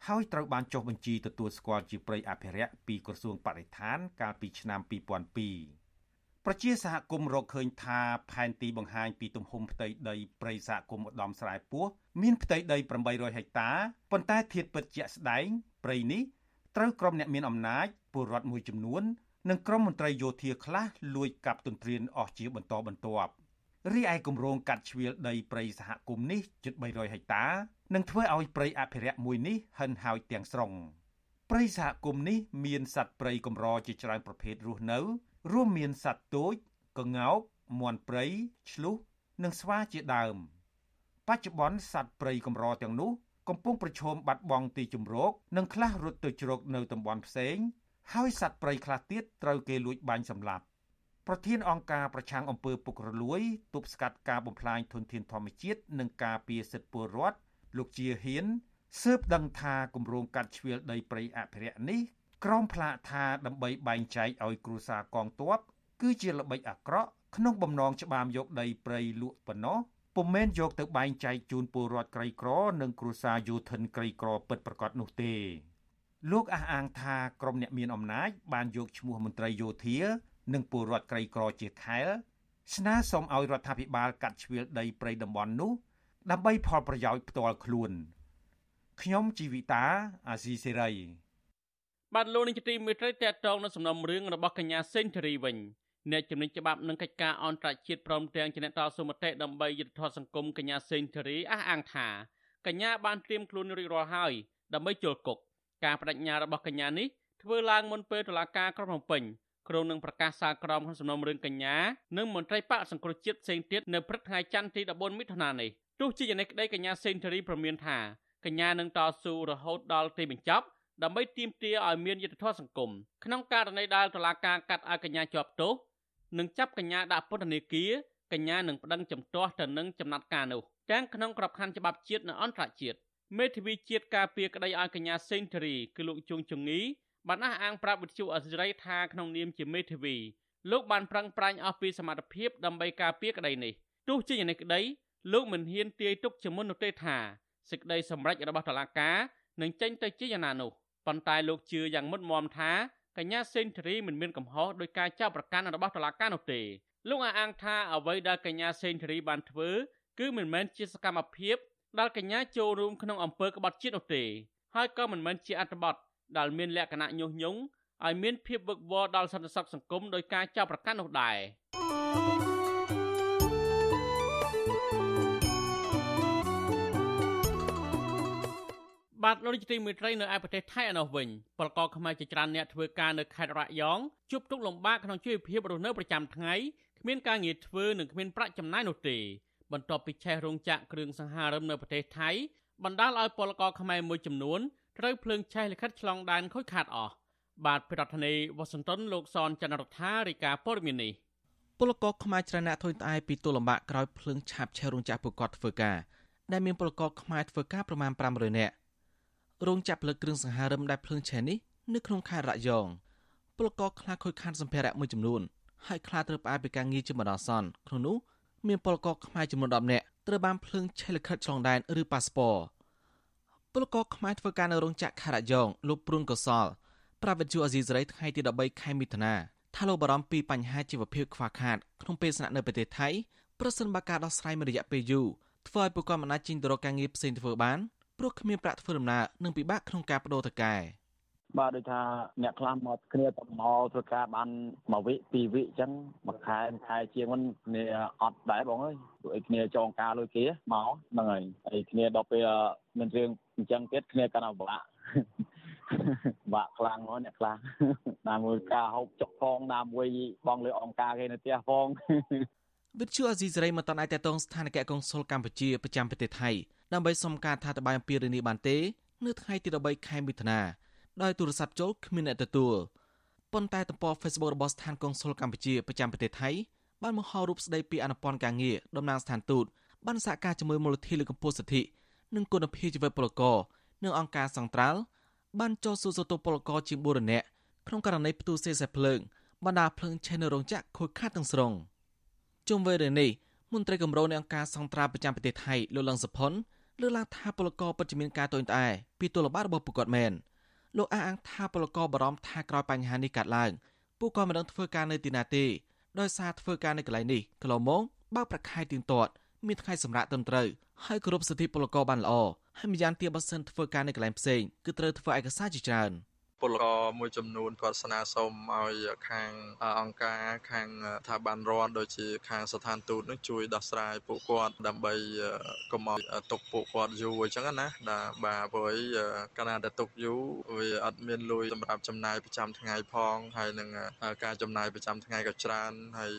ហើយត្រូវបានចុះបញ្ជីទទួលស្គាល់ជាព្រៃអភិរក្សពីក្រសួងបរិស្ថានកាលពីឆ្នាំ2002ប្រជាសហគមន៍រកឃើញថាផែនទីបង្ហាញពីទំហំផ្ទៃដីព្រៃសហគមន៍ឧត្តមស្រែពោះមានផ្ទៃដី800ហិកតាប៉ុន្តែធាតុពិតជាក់ស្ដែងព្រៃនេះត្រូវក្រុមអ្នកមានអំណាចពលរដ្ឋមួយចំនួននិងក្រុមមន្ត្រីយោធាខ្លះលួចកាប់ទន្ទ្រានអស់ជាបន្តបន្ទាប់ រីឯគម្រោងកាត់ជ្រៀលដីព្រៃសហគមន៍នេះជិត300ហិកតានឹងធ្វើឲ្យព្រៃអភិរក្សមួយនេះហិនហោចទាំងស្រុងព្រៃសហគមន៍នេះមានសត្វព្រៃកម្រជាច្រើនប្រភេទរស់នៅ រួមមានសត្វទោចក្ងោកមាន់ព្រៃឆ្លុះនិងស្វាជាដើម បច្ចុប្បន្នសត្វព្រៃកម្រទាំងនោះកំពុងប្រឈមបាត់បង់ទីជម្រកនិងខ្លះរត់ទៅជ្រកនៅតំបន់ផ្សេង ហើយសត្វព្រៃខ្លះទៀតត្រូវគេលួចបាញ់សម្លាប់ ប្រធានអង្គការប្រឆាំងអំពើពុករលួយទប់ស្កាត់ការបំផ្លាញធនធានធម្មជាតិនិងការពារសិទ្ធិពលរដ្ឋលោកជាហ៊ានស៊ើបដឹងថាគម្រោងកាត់ជ្រៀលដីព្រៃអភិរក្សនេះក្រមផ្លាកថាដើម្បីបែងចែកឲ្យគ្រួសារកងទ័ពគឺជាល្បិចអាក្រក់ក្នុងបំណងច្បាមយកដីព្រៃលក់ប៉ុណ្ណោះពុំមែនយកទៅបែងចែកជូនពលរដ្ឋក្រីក្រ និងគ្រួសារយោធិនក្រីក្រពិតប្រាកដនោះទេលោកអះអាងថាក្រុមអ្នកមានអំណាចបានយកឈ្មោះមន្ត្រីយោធា និងពលរដ្ឋក្រីក្រជាខែលស្នើសុំឲ្យរដ្ឋាភិបាលកាត់ជ្រៀលដីព្រៃតំបន់នោះដើម្បីផលប្រយោជន៍ផ្ទាល់ខ្លួនខ្ញុំជីវិតាអាស៊ីសេរីបាទលោកនាយកទីមេត្រីតេតងនៅសំណុំរឿងរបស់កញ្ញាសេងធារីវិញអ្នកជំនាញច្បាប់និងកិច្ចការអន្តរជាតិព្រមទាំងជាអ្នកតស៊ូមតិដើម្បីយុត្តិធម៌សង្គមកញ្ញាសេងធារីអះអាងថាកញ្ញាបានត្រៀមខ្លួនរួចរាល់ហើយដើម្បីជល់គុកការបដិញ្ញារបស់កញ្ញានេះធ្វើឡើងមុនពេលតុលាការក្រុងភ្នំពេញ ក្រុងនឹងប្រកាសសាលក្រមក្នុងសំណុំរឿងកញ្ញានិងមន្ត្រីបកសង្គ្រោះជាតិផ្សេងទៀតនៅព្រឹកថ្ងៃច័ន្ទទី14មិថុនានេះទោះជាយ៉ាងនេះក្តីកញ្ញាសេនធូរីប្រមានថាកញ្ញានឹងតស៊ូរហូតដល់ទីបញ្ចប់ដើម្បីទាមទារឲ្យមានយុត្តិធម៌សង្គមក្នុងករណីដែលតុលាការកាត់ឲ្យកញ្ញាជាប់ទោសនិងចាប់កញ្ញាដាក់ពន្ធនាគារកញ្ញានឹងប្តឹងជំទាស់ទៅនឹងចំណាត់ការនោះទាំងក្នុងក្របខ័ណ្ឌច្បាប់ជាតិនិងអន្តរជាតិមេធាវីជាតិការពារក្តីឲ្យកញ្ញាសេនធូរីគឺលោកជួងជងី បានអះអាងប្រាប់វិទ្យុអសិរ័យថាក្នុងនាមជាមេធាវីលោកបានប្រឹងប្រែងអស់ពីសមត្ថភាពដើម្បីការពារក្តីនេះទោះជាយ៉ាងនេះក្តីលោកមិនហ៊ានទាយទុកជាមុននោះទេថាសេចក្តីសម្រេចរបស់តុលាការនឹងចេញទៅជាយ៉ាងណានោះប៉ុន្តែលោកជឿយ៉ាងមុតមមថាកញ្ញាសេនធរីមិនមានកំហុសដោយការចាប់ប្រកាន់របស់តុលាការនោះទេលោកអះអាងថាអ្វីដែលកញ្ញាសេនធរីបានធ្វើគឺមិនមែនជាសកម្មភាពដែលកញ្ញាចូលរួមក្នុងអំពើក្បត់ជាតិនោះទេហើយក៏មិនមែនជាអត្ថបទ ដែលមានលក្ខណៈញុះញង់ឲ្យមានភាពវឹកវរដល់សន្តិសុខសង្គមដោយការចាប់ប្រកាន់នោះដែរបាទលោកនាយកទីមេត្រីនៅឯប្រទេសថៃឯណោះវិញពលករខ្មែរជាច្រើនអ្នកធ្វើការនៅខេត្តរយងជួបទុក្ខលំបាកក្នុងជីវភាពរស់នៅប្រចាំថ្ងៃគ្មានការងារធ្វើនិងគ្មានប្រាក់ចំណាយនោះទេបន្ទាប់ពីឆេះរោងចក្រគ្រឿងសង្ហារឹមនៅប្រទេសថៃបណ្ដាលឲ្យពលករខ្មែរមួយចំនួន ត្រូវភ្លើងឆេះលិខិតឆ្លងដែនខូចខាតអស់បាទប្រធានាធិបតីវ៉ាស៊ីនតោនលោកសនចន្ទរដ្ឋារាយការណ៍ព័ត៌មាននេះពលករខ្មែរច្រើនអ្នកធុញត្អែពីទូលំបាកក្រោយភ្លើងឆាបឆេះរោងចក្រពួកគាត់ធ្វើការដែលមានពលករខ្មែរធ្វើការប្រមាណ500នាក់រោងចក្រផលិតគ្រឿងសង្ហារឹមដែលភ្លើងឆេះនេះនៅក្នុងខេត្តរយងពលករខ្លះខូចខាតសម្ភារៈមួយចំនួនហើយខ្លះត្រូវផ្អាកពីការងារជាបណ្ដោះអាសន្នក្នុងនោះមានពលករខ្មែរចំនួន10នាក់ត្រូវបានភ្លើងឆេះលិខិតឆ្លងដែនឬប៉ាសពត ពលករខ្មែរធ្វើការនៅរោងចក្រខេត្តរយងលោកព្រួនកសលប្រាវិទ្យាអេស៊ីសរ៉ៃថ្ងៃទី13ខែមិថុនាថាលោកបារម្ភពីបញ្ហាជីវភាពខ្វះខាតក្នុងពេលស្នាក់នៅប្រទេសថៃប្រសិនបើការដោះស្រាយមួយរយៈពេលយូរធ្វើឲ្យពួកគាត់មិនអាចជិះទៅរកការងារផ្សេងធ្វើបានព្រោះគ្មានប្រាក់ធ្វើដំណើរនិងពិបាកក្នុងការបដូរថៅកែបាទដូចថាអ្នកខ្លះមកគ្នាទៅមកធ្វើការបានមួយវិពីរវិអញ្ចឹងមួយខែមួយខែជាងហ្នឹងគ្នាអត់ដែរបងអើយពួកឯគ្នាចងការលុយគេមកហ្នឹងហើយហើយគ្នាដល់ពេលមានរឿង អញ្ចឹងទៀតគ្នាកាន់តែបាក់បាក់ខ្លាំងមកអ្នកខ្លះណាមួយការហូបចុកផងណាមួយបងលើអង្គការគេនៅផ្ទះផងវិទ្យុអេស៊ីសេរីមិនតន់អាចតតងស្ថានភាពកុងស៊ុលកម្ពុជាប្រចាំប្រទេសថៃដើម្បីសុំការថាតបាយអំពីរឿងនេះបានទេនៅថ្ងៃទី13ខែមិថុនាដោយទូរស័ព្ទចូលគ្មានអ្នកទទួលប៉ុន្តែទំព័រ Facebook របស់ស្ថានកុងស៊ុលកម្ពុជាប្រចាំប្រទេសថៃបានបង្ហោររូបស្ដីពីអនុព័ន្ធការងារតំណាងស្ថានទូតបានសហការជាមួយមូលនិធិលើកកម្ពស់សិទ្ធិ និងគុណភាពជីវិតពលករនិងអង្គការសង្ត្រាល់បានចោទសួរសតពលករជាង4នាក់ក្នុងករណីផ្ទុះសេសេភ្លើងបណ្ដាភ្លើងឆេះនៅរោងចក្រខូចខាតទាំងស្រុងជុំវិញរឿងនេះមន្ត្រីគម្រោងនៃអង្គការសង្ត្រាល់ប្រចាំប្រទេសថៃលោកលឹងសុផុនលើកឡើងថាពលករពិតជាមានការតូចត្អែពីទលបាតរបស់ពួកគាត់មែនលោកអះអាងថាពលករបារម្ភថាក្រោយបញ្ហានេះកើតឡើងពួកគាត់មិនដឹងធ្វើការនៅទីណាទេដោយសារធ្វើការនៅកន្លែងនេះកន្លងមកបើប្រខែទៀងទាត់ មានថ្ងៃសម្រាប់ត្រឹមត្រូវហើយគោរពសិទ្ធិពលករបានល្អហើយម្យ៉ាងទៀតបើសិនធ្វើការនៅកន្លែងផ្សេងគឺត្រូវធ្វើឯកសារជាច្រើន។ ពលករមួយចំនួនគាត់ស្នើសុំឲ្យខាងអង្គការខាងស្ថាប័នរដ្ឋដូចជាខាងស្ថានទូតនឹងជួយដោះស្រាយពួកគាត់ដើម្បីកុំឲ្យទុកពួកគាត់យូរអញ្ចឹងណាដែលបាទព្រោះអីកាលណាតែទុកយូរវាអត់មានលុយសម្រាប់ចំណាយប្រចាំថ្ងៃផងហើយនឹងការចំណាយប្រចាំថ្ងៃក៏ច្រើនហើយ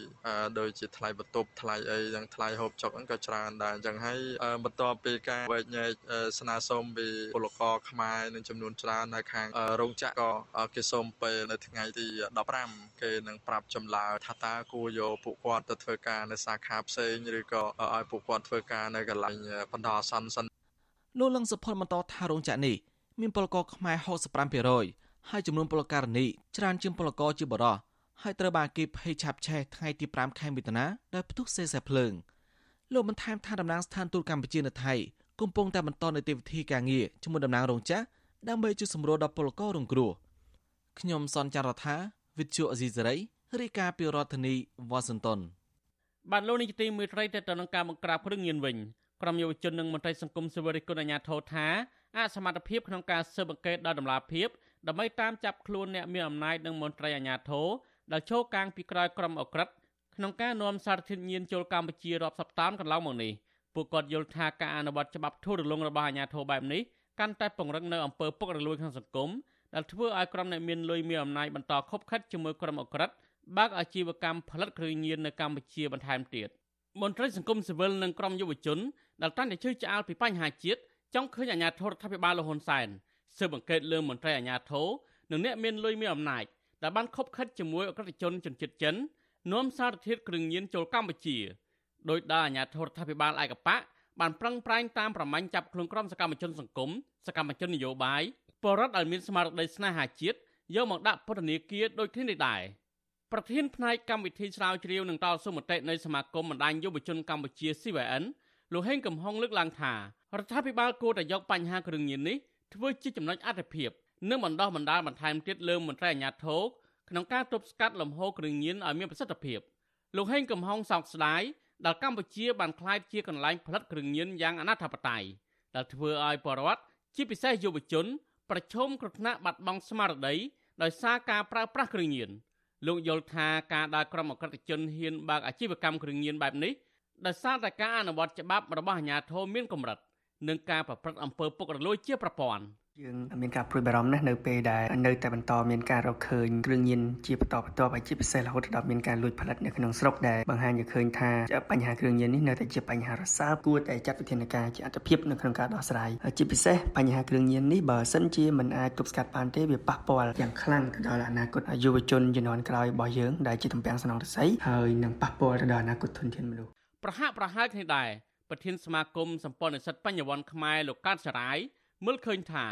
ដូចជាថ្លៃបន្ទប់ថ្លៃអីនិងថ្លៃហូបចុកហ្នឹងក៏ច្រើនដែរអញ្ចឹងហើយបន្ទាប់ពីការវែកញែកស្នើសុំពីពលករខ្មែរនឹងចំនួនច្រើននៅខាងរោងចក្រក៏គេសូមពេលនៅថ្ងៃទី15គេនឹងប្រាប់ចម្លើយថាតើគួរយកពួកគាត់ទៅធ្វើការនៅសាខាផ្សេងឬក៏ឲ្យពួកគាត់ធ្វើការនៅកន្លែងបណ្ដោះអាសន្នសិនលោកលឹងសុផុនបន្តថារោងចក្រនេះមានពលករខ្មែរ65%ហើយចំនួនពលករនេះច្រើនជាងពលករជាបរោះហើយត្រូវបានគេភ័យឆាប់ឆេះថ្ងៃទី5ខែមិថុនាដោយផ្ទុះសេសេភ្លើងលោកបានថែមថាតំណាងស្ថានទូតកម្ពុជានៅថៃកំពុងតែបន្តនីតិវិធីការងារជាមួយតំណាងរោងចក្រ ដើម្បីជួយសម្រួលដល់ពលកររងគ្រោះខ្ញុំសនចាររថាវិទ្យុអេស៊ីសេរីរាយការណ៍ពីរដ្ឋធានីវ៉ាស៊ីនតោនបាទលោកនាយកទីមេត្រីទៅទៅនឹងការបង្ក្រាបគ្រឿងញៀនវិញក្រុមយុវជននិងមន្ត្រីសង្គមស៊ីវិលរិះគន់អាជ្ញាធរថាអសមត្ថភាពក្នុងការស៊ើបអង្កេតដល់ដំណាភៀបដើម្បីតាមចាប់ខ្លួនអ្នកមានអំណាចនិងមន្ត្រីអាជ្ញាធរដែលចូលកាងពីក្រោយក្រុមអក្រិតក្នុងការនាំសារធាតុញៀនចូលកម្ពុជារាប់សប្តាហ៍កន្លងមកនេះពួកគាត់យល់ថាការអនុវត្តច្បាប់ធូររលុងរបស់អាជ្ញាធរបែបនេះ កាន់តែពង្រឹងនៅអំពើពុករលួយក្នុងសង្គមដែលធ្វើឲ្យក្រុមអ្នកមានលុយមានអំណាចបន្តខົບខិតជាមួយក្រុមអក្រិតបើកអាជីវកម្មផលិតគ្រឿងញៀននៅកម្ពុជាបន្ថែមទៀតមន្ត្រីសង្គមស៊ីវិលនិងក្រុមយុវជនដែលតាំងតែជឿឆ្អាលពីបញ្ហាជាតិចង់ឃើញអាជ្ញាធររដ្ឋាភិបាលលហ៊ុនសែនស៊ើបអង្កេតលើមន្ត្រីអាជ្ញាធរនិងអ្នកមានលុយមានអំណាចដែលបានខົບខិតជាមួយអក្រិតជនជនជាតិចិននាំសារធាតុគ្រឿងញៀនចូលកម្ពុជាដោយដែលអាជ្ញាធររដ្ឋាភិបាលឯកបក បានប្រឹងប្រែងតាមប្រមាញ់ចាប់ខ្លួនក្រុមសកម្មជនសង្គមសកម្មជននយោបាយពលរដ្ឋដែលមានស្មារតីស្នេហាជាតិយកមកដាក់ពន្ធនាគារដូចគ្នានេះដែរប្រធានផ្នែកកម្មវិធីស្រាវជ្រាវនឹងតល់សុមតិនៃសមាគមបណ្ដាញយុវជនកម្ពុជា CVN លោកហេងកំហុងលើកឡើងថារដ្ឋាភិបាលគួរតែយកបញ្ហាគ្រឿងញៀននេះធ្វើជាចំណុចអត្ថភាពនិងបណ្ដោះបណ្ដាលបន្ថែមទៀតលើមន្ត្រីអាជ្ញាធរក្នុងការទប់ស្កាត់លំហូរគ្រឿងញៀនឲ្យមានប្រសិទ្ធភាពលោកហេងកំហុងសោកស្ដាយ ដែលកម្ពុជាបានក្លាយជាកន្លែងផលិតគ្រឿងញៀនយ៉ាងអនាធបត័យដែលធ្វើឲ្យបរិវត្តជាពិសេសយុវជន ប្រឈមគ្រោះថ្នាក់បាត់បង់ស្មារតីដោយសារការប្រើប្រាស់គ្រឿងញៀនលោកយល់ថាការដែលក្រុមអក្រិតជនហ៊ានបើកអាជីវកម្មគ្រឿងញៀនបែបនេះដោយសារតែការអនុវត្តច្បាប់របស់អាជ្ញាធរមានកម្រិតនិងការប្រព្រឹត្តអំពើពុករលួយជាប្រព័ន្ធ។ យើងមានការព្រួយបារម្ភណាស់នៅពេលដែលនៅតែបន្តមានការរកឃើញគ្រឿងញៀនជាបន្តបន្ទាប់ហើយជាពិសេសរហូតដល់មានការលួចផលិតនៅក្នុងស្រុកដែលបង្ហាញឲ្យឃើញថាបញ្ហាគ្រឿងញៀននេះនៅតែជាបញ្ហារសើបគួរតែចាត់វិធានការជាអត្តភាពនៅក្នុងការដោះស្រាយជាពិសេសបញ្ហាគ្រឿងញៀននេះបើសិនជាមិនអាចទប់ស្កាត់បានទេវាប៉ះពាល់យ៉ាងខ្លាំងទៅដល់អនាគតយុវជនជំនាន់ក្រោយរបស់យើងដែលជាតំពាំងសំណងរស័យហើយនឹងប៉ះពាល់ទៅដល់អនាគតធនធានមនុស្សប្រហាក់ប្រហែលគ្នាដែរប្រធានសមាគមសម្ព័ន្ធនិស្សិតបញ្ញវន្តខ្មែរលោកកើតសរាយ មើលឃើញថា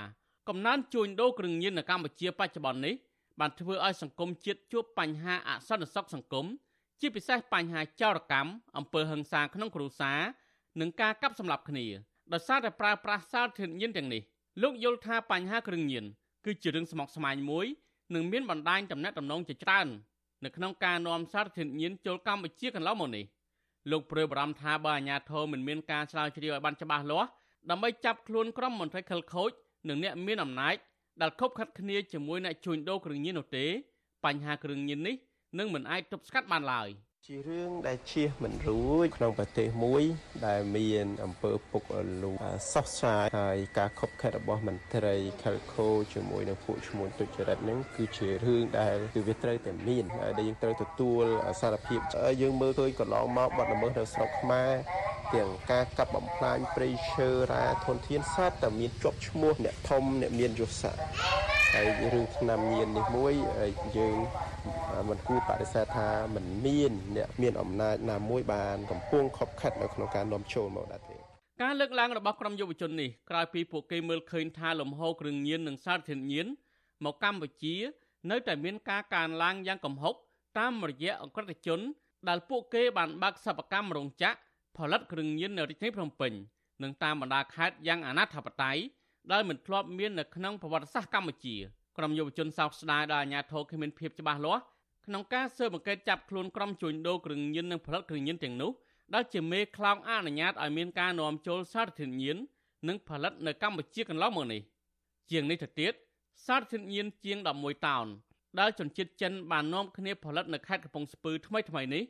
កំណើនជួញដូរគ្រឿងញៀននៅកម្ពុជាបច្ចុប្បន្ននេះបានធ្វើឲ្យសង្គមជាតិជួបបញ្ហាអសន្តិសុខសង្គមជាពិសេសបញ្ហាចោរកម្មអំពើហិង្សាក្នុងគ្រួសារនិងការកាប់សម្លាប់គ្នាដោយសារតែប្រើប្រាស់សារធាតុញៀនទាំងនេះលោកយល់ថាបញ្ហាគ្រឿងញៀនគឺជារឿងស្មុគស្មាញមួយនិងមានបណ្ដាញតំណែងតំណងជាច្រើននៅក្នុងការនាំសារធាតុញៀនចូលកម្ពុជាកន្លងមកនេះលោកព្រើបារម្ភថាបើអាជ្ញាធរមិនមានការឆ្លើយជ្រាវឲ្យបានច្បាស់លាស់ ដើម្បីចាប់ខ្លួនក្រុមមន្ត្រីខិលខូចនិងអ្នកមានអំណាចដែលខົບខិតគ្នាជាមួយអ្នកជួញដូរគ្រឿងញៀននោះទេបញ្ហាគ្រឿងញៀននេះនឹងមិនអាចទប់ស្កាត់បានឡើយ។ជារឿងដែលជៀសមិនរួចក្នុងប្រទេសមួយ ដែលមានអំពើពុករលួយសោះសាយហើយការខົບខិតរបស់មន្ត្រីខិលខូជាមួយនឹងពួកឈ្មោះទុច្ចរិតហ្នឹងគឺជារឿងដែលគឺវាត្រូវតែមានដែលយើងត្រូវទទួលសារភាពយើងមើលឃើញកន្លងមកបាត់ល្មើសនៅស្រុកខ្មែរ ទាំងការកាប់បំផ្លាញព្រៃឈើរ៉ាធនធានសត្វតែមានជាប់ឈ្មោះអ្នកធំអ្នកមានយស័ក្តិហើយរឿងឆ្នាំញៀននេះមួយយើងមិនគួរបដិសេធថាមិនមានអ្នកមានអំណាចណាមួយបានកំពុងខົບខិតនៅក្នុងការនាំចូលមកដែរទេការលើកឡើងរបស់ក្រុមយុវជននេះក្រោយពីពួកគេមើលឃើញថាលំហូរគ្រឿងញៀននិងសារធាតុញៀនមកកម្ពុជា នៅតែមានការកើនឡើងយ៉ាងគំហុកតាមរយៈអក្រិតជនដែលពួកគេបានបើកសិប្បកម្មរោងចក្រ ផលិតគ្រឿងញៀននៅរាជធានីភ្នំពេញនិងតាមបណ្ដាខេត្តយ៉ាងអនាធបត័យដែលមិនធ្លាប់មាននៅក្នុងប្រវត្តិសាស្ត្រកម្ពុជាក្រុមយុវជនសោកស្ដាយដល់អាញាធរគ្មានភាពច្បាស់លាស់ក្នុងការស៊ើបអង្កេតចាប់ខ្លួនក្រុមជួញដូរគ្រឿងញៀននិងផលិតគ្រឿងញៀនទាំងនោះដែលជាមេខ្លោងអនុញ្ញាតឲ្យមានការនាំចូលសារធាតុញៀននិងផលិតនៅកម្ពុជាកន្លងមកនេះជាងនេះទៅទៀតសារធាតុញៀនជាង11តោនដែលជនជាតិចិនបាននាំគ្នាផលិតនៅខេត្តកំពង់ស្ពឺថ្មីថ្មីនេះ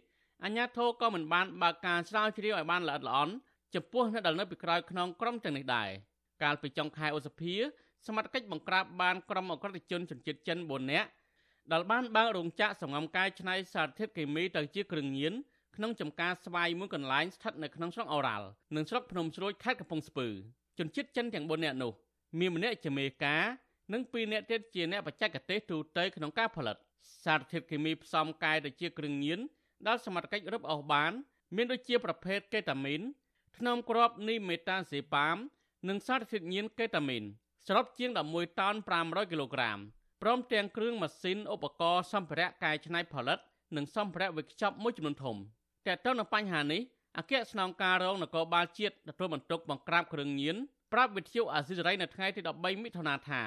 អាជ្ញាធរក៏មិនបានបើកការស្រាវជ្រាវឲ្យបានល្អិតល្អន់ចំពោះអ្នកដែលនៅពីក្រោយខ្នងក្រុមទាំងនេះដែរកាលពីចុងខែឧសភាសមត្ថកិច្ចបង្ក្រាបបានក្រុមអក្រិតជនជនជាតិចិន4នាក់ដែលបានបើករោងចក្រសម្ងំកាយឆ្នៃសារធាតុគីមីទៅជាគ្រឿងញៀនក្នុងចំការស្វាយមួយកន្លែងស្ថិតនៅក្នុងស្រុកអូរ៉ាល់និងស្រុកភ្នំជ្រោយខេត្តកំពង់ស្ពឺជនជាតិចិនទាំង4នាក់នោះមានម្នាក់ជាមេការនិង2នាក់ទៀតជាអ្នកបច្ចេកទេសទូទៅក្នុងការផលិត សារធាតុគីមីផ្សំកាយទៅជាគ្រឿងញៀន ដែលសមត្ថកិច្ចរឹបអូសបាន មានដូចជាប្រភេទកេតាមីនថ្នាំគ្រាប់នីមេតាសេប៉ាម និងសារធាតុញៀនកេតាមីនសរុបជាង11តោន500គីឡូក្រាមព្រមទាំងគ្រឿងម៉ាស៊ីនឧបករណ៍សម្ភារៈកែច្នៃផលិត និងសម្ភារៈវេចខ្ចប់មួយចំនួនធំតែទៅនឹងបញ្ហានេះអគ្គស្នងការរងនគរបាលជាតិទទួលបន្ទុកបង្ក្រាបគ្រឿងញៀនប្រាប់វិទ្យុអាស៊ីសេរីនៅថ្ងៃទី13មិថុនាថា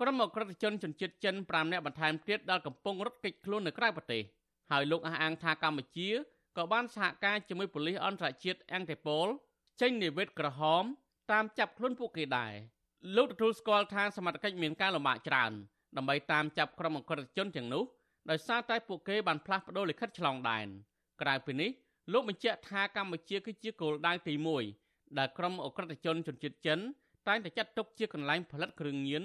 ក្រុមអក្រិតជនជនជាតិចិន5នាក់បន្ថែមទៀតដែលកំពុងរត់គេចខ្លួននៅក្រៅប្រទេស ហើយលោកអះអាងថាកម្ពុជាក៏បានសហការជាមួយប៉ូលីសអន្តរជាតិអង់តេប៉ូលចេញនិវេតក្រហម តាមចាប់ខ្លួនពួកគេដែរលោកទទួលស្គាល់ថាសមត្ថកិច្ចមានការលំបាកច្រើនដើម្បីតាមចាប់ក្រុមអក្រិតជនទាំងនោះដោយសារតែពួកគេបានផ្លាស់ប្តូរលិខិតឆ្លងដែនក្រៅពីនេះលោកបញ្ជាក់ថាកម្ពុជាគឺជាគោលដៅទី1ដែលក្រុមអក្រិតជនជនជាតិចិនតែងតែចាត់ទុកជាកន្លែងផលិតគ្រឿងញៀន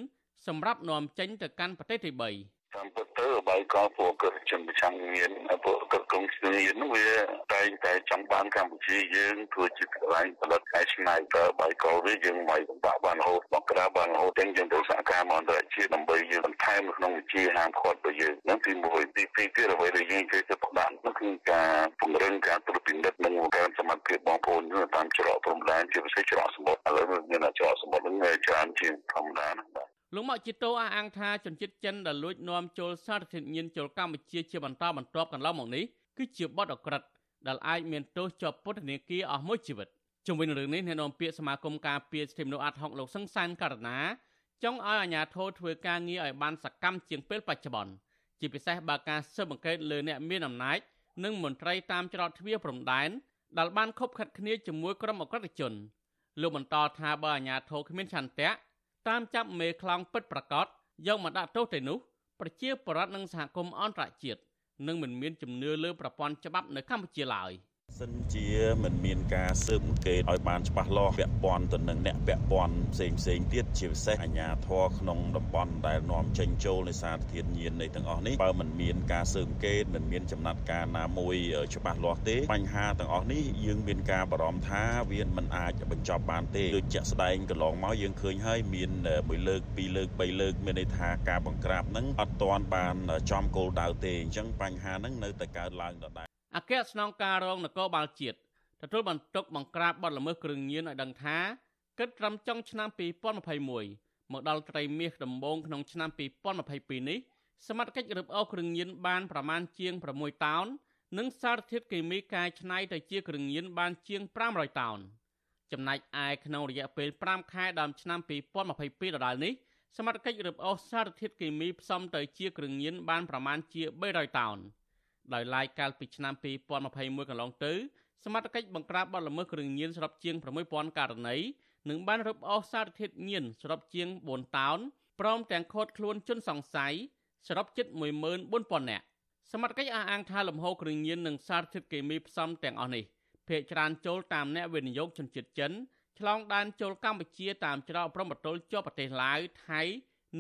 សម្រាប់នាំចេញទៅកាន់ប្រទេសទី3 តាមពិតទៅបើក៏ពួកកឹកជនប្រចាំមានពួកកឹកកងស្មាននោះវាតែតែចង់បានកម្ពុជាយើងធ្វើជាកន្លែងផលិតឯឆ្នៃទៅបើក៏វាយើងមិនបាក់បានរហូតមកក្រៅបានរហូតទាំងយើងទៅសហការមកអន្តរជាតិដើម្បីយើងបន្ថែមក្នុងវិជាហាមឃាត់របស់យើងនឹងទី1ទី2ទៀតអ្វីដែលយើងជួយទៅផ្ដាំនោះគឺការពង្រឹងការត្រួតពិនិត្យនិងការសមត្ថភាពបងប្អូនតាមច្រកព្រំដែនជាពិសេសច្រកសមុទ្រឥឡូវមានច្រកសមុទ្រនឹងច្រើនជាងធម្មតាណាបាទ លោកមកជីតូអះអាងថាជនជាតិចិនដែលលួចនាំចូលសារធាតុញៀនចូលកម្ពុជាជាបន្តបន្ទាប់កន្លងមកនេះគឺជាបទអក្រិតដែលអាចមានទោសជាប់ពន្ធនាគារអស់មួយជីវិតជុំវិញរឿងនេះអ្នកនាំពាក្យសមាគមការពារសិទ្ធិមនុស្សអាត់ហុកលោកសង្សានករណាចង់ឲ្យអាជ្ញាធរធ្វើការងារឲ្យបានសកម្មជាងពេលបច្ចុប្បន្នជាពិសេសបើការស៊ើបអង្កេតលើអ្នកមានអំណាចនិងមន្ត្រីតាមច្រកទ្វារព្រំដែនដែលបានខົບខិតគ្នាជាមួយក្រុមអក្រិតជនលោកបន្តថាបើអាជ្ញាធរគ្មានឆន្ទៈ តាមចាប់មេខ្លោងពិតប្រកបយកមកដាក់ទោសទៅនោះប្រជាពលរដ្ឋនិងសហគមន៍អន្តរជាតិនឹងមិនមានជំនឿលើប្រព័ន្ធច្បាប់នៅកម្ពុជាឡើយ។ សិនជាមិនមានការស៊ើបអង្កេតឲ្យបានច្បាស់លាស់ពាក់ព័ន្ធទៅនឹងអ្នកពាក់ព័ន្ធផ្សេងផ្សេងទៀតជាពិសេសអាជ្ញាធរក្នុងតំបន់ដែលនាំចេញចូលនៃសារធាតុញៀននៃទាំងអស់នេះបើមិនមានការស៊ើបអង្កេតមិនមានចំណាត់ការណាមួយច្បាស់លាស់ទេបញ្ហាទាំងអស់នេះយើងមានការបារម្ភថាវាមិនអាចបញ្ចប់បានទេដូចជាក់ស្ដែងកន្លងមកយើងឃើញហើយមានមួយលើកពីរលើកបីលើកមានន័យថាការបង្ក្រាបហ្នឹងអត់ទាន់បានចំគោលដៅទេអញ្ចឹងបញ្ហាហ្នឹងនៅតែកើតឡើងដដែល អគ្គស្នងការរងនគរបាលជាតិទទួលបន្ទុកបង្ក្រាបបទល្មើសគ្រឿងញៀនឲ្យដឹងថាគិតត្រឹមចុងឆ្នាំ2021មកដល់ត្រីមាសដំបូងក្នុងឆ្នាំ2022នេះសមត្ថកិច្ចរឹបអូសគ្រឿងញៀនបានប្រមាណជាង6តោននិងសារធាតុគីមីកែច្នៃទៅជាគ្រឿងញៀនបានជាង500តោនចំណែកឯក្នុងរយៈពេល5ខែដើមឆ្នាំ2022ដដែលនេះសមត្ថកិច្ចរឹបអូសសារធាតុគីមីផ្សំទៅជាគ្រឿងញៀនបានប្រមាណជា300តោន ដោយឡែកកាលពីឆ្នាំ2021កន្លងទៅសមត្ថកិច្ចបង្ក្រាបបទល្មើសគ្រឿងញៀនសរុបជាង6000ករណីនិងបានរឹបអូសសារធាតុញៀនសរុបជាង4តោនព្រមទាំងឃាត់ខ្លួនជនសង្ស័យសរុបជិត14000នាក់សមត្ថកិច្ចអះអាងថាលំហូរគ្រឿងញៀននិងសារធាតុគីមីផ្សំទាំងអស់នេះភាគច្រើនចូលតាមអ្នកវិនិយោគជនជាតិចិនឆ្លងដែនចូលកម្ពុជាតាមច្រកព្រំប្រទល់ជាប់ប្រទេសឡាវថៃ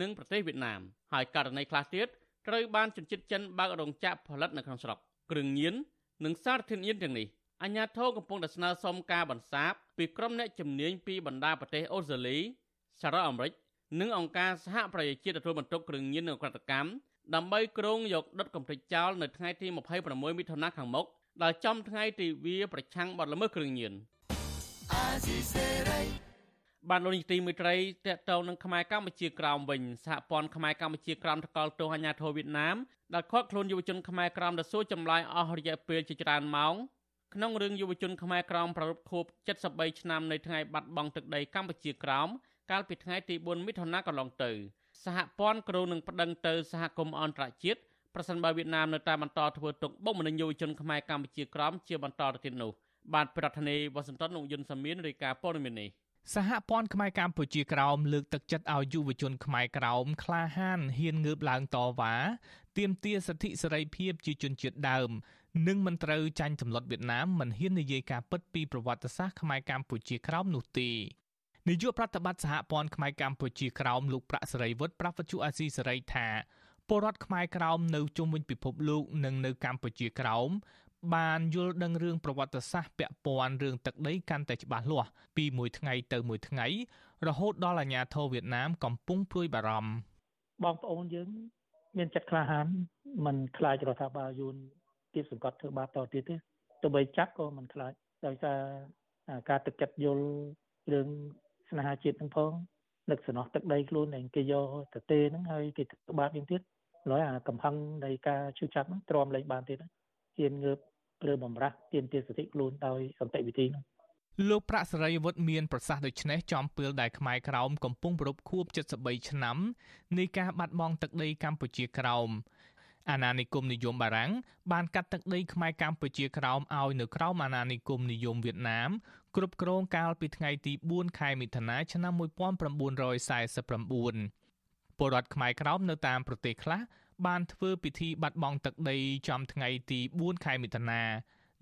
និងប្រទេសវៀតណាមហើយករណីខ្លះទៀត ត្រូវបានជនជាតិចិនបើករោងចក្រផលិតនៅក្នុងស្រុកគ្រឿងញៀននិងសារធាតុញៀនទាំងនេះអាញាធរកំពុងតែស្នើសុំការបន្សាបពីក្រុមអ្នកជំនាញពីបណ្ដាប្រទេសអូស្ត្រាលីសហរដ្ឋអាមេរិកនិងអង្គការសហប្រជាជាតិទទួលបន្ទុកគ្រឿងញៀននិងក្រិតកម្មដើម្បីគ្រងយកដុតកំទេចចោលនៅថ្ងៃទី26មិថុនាខាងមុខដែលចំថ្ងៃទិវាប្រឆាំងបទល្មើសគ្រឿងញៀន បានលោកនាយទីមេត្រីតកតងនឹងខ្មែរកម្ពុជាក្រោមវិញសហព័ន្ធខ្មែរកម្ពុជាក្រោមតកលទោសអាញាធរវៀតណាមដែលខាត់ខ្លួនយុវជនខ្មែរក្រោមទៅសួរចម្លើយអស់រយៈពេលជាច្រើនម៉ោងក្នុងរឿងយុវជនខ្មែរក្រោមប្រពខួប73ឆ្នាំនៃថ្ងៃបាត់បង់ទឹកដីកម្ពុជាក្រោមកាលពីថ្ងៃទី4មិថុនាកន្លងទៅសហព័ន្ធគ្រូនឹងប្តឹងទៅសហគមន៍អន្តរជាតិប្រសិនបើវៀតណាមនៅតែបន្តធ្វើទុកបុកម្នេញយុវជនខ្មែរកម្ពុជាក្រោមជាបន្តទៅទៀតនោះបាទប្រធានាធិបតីវ៉ាស៊ីនតោនលោកយុនសាមៀនរាយការណ៍ព័ត៌មាននេះ សហព័ន្ធខ្មែរកម្ពុជាក្រោមលើកទឹកចិត្តឲ្យយុវជនខ្មែរក្រោមក្លាហានហ៊ានងើបឡើងតវ៉ាទាមទារសិទ្ធិសេរីភាពជាជនជាតិដើម និងមិនត្រូវចាញ់សម្លុតវៀតណាមមិនហ៊ាននិយាយការពិតពីប្រវត្តិសាស្ត្រខ្មែរកម្ពុជាក្រោមនោះទេនាយកប្រតិបត្តិសហព័ន្ធខ្មែរកម្ពុជាក្រោមលោកប្រាក់សេរីវុឌ្ឍប្រាប់វិទ្យុអាស៊ីសេរីថាពលរដ្ឋខ្មែរក្រោមនៅជុំវិញពិភពលោកនិងនៅកម្ពុជាក្រោម បានយល់ដឹងរឿងប្រវត្តិសាស្ត្រពាក់ព័ន្ធរឿងទឹកដីកាន់តែច្បាស់លាស់ពីមួយថ្ងៃទៅមួយថ្ងៃរហូតដល់អាញាធរវៀតណាមកំពុងព្រួយបារម្ភបងប្អូនយើង មានចិត្តក្លាហានមិនខ្លាចរដ្ឋាភិបាលយួនទៀតសង្កត់ធ្វើបាបតទៀតទេទោះបីចាប់ក៏មិនខ្លាចដោយសារការទឹកចិត្តយល់រឿងស្នេហាជាតិហ្នឹងផងនឹកសំណោះទឹកដីខ្លួនដែលគេយកទៅទេហ្នឹងហើយគេធ្វើបាបយើងទៀតឡើយអាកំហឹងនៃការឈឺចាប់ហ្នឹងទ្រាំលែងបានទៀតហ៊ានងើប ឬបំរាស់ទាមទារសិទ្ធិខ្លួនដោយសន្តិវិធីហ្នឹងលោកប្រាក់សរិយវុឌ្ឍមានប្រសាសន៍ដូចនេះចំពេលដែលខ្មែរក្រោមកំពុងប្រពខួប73ឆ្នាំនៃការបាត់បង់ទឹកដីកម្ពុជាក្រោមអាណានិគមនិយមបារាំងបានកាត់ទឹកដីខ្មែរកម្ពុជាក្រោមឲ្យនៅក្រោមអាណានិគមនិយមវៀតណាមគ្រប់គ្រងកាលពីថ្ងៃទី4ខែមិថុនាឆ្នាំ1949ពលរដ្ឋខ្មែរក្រោមនៅតាមប្រទេសខ្លះ បានធ្វើពិធីបាត់បង់ទឹកដីចំថ្ងៃទី4ខែមិថុនា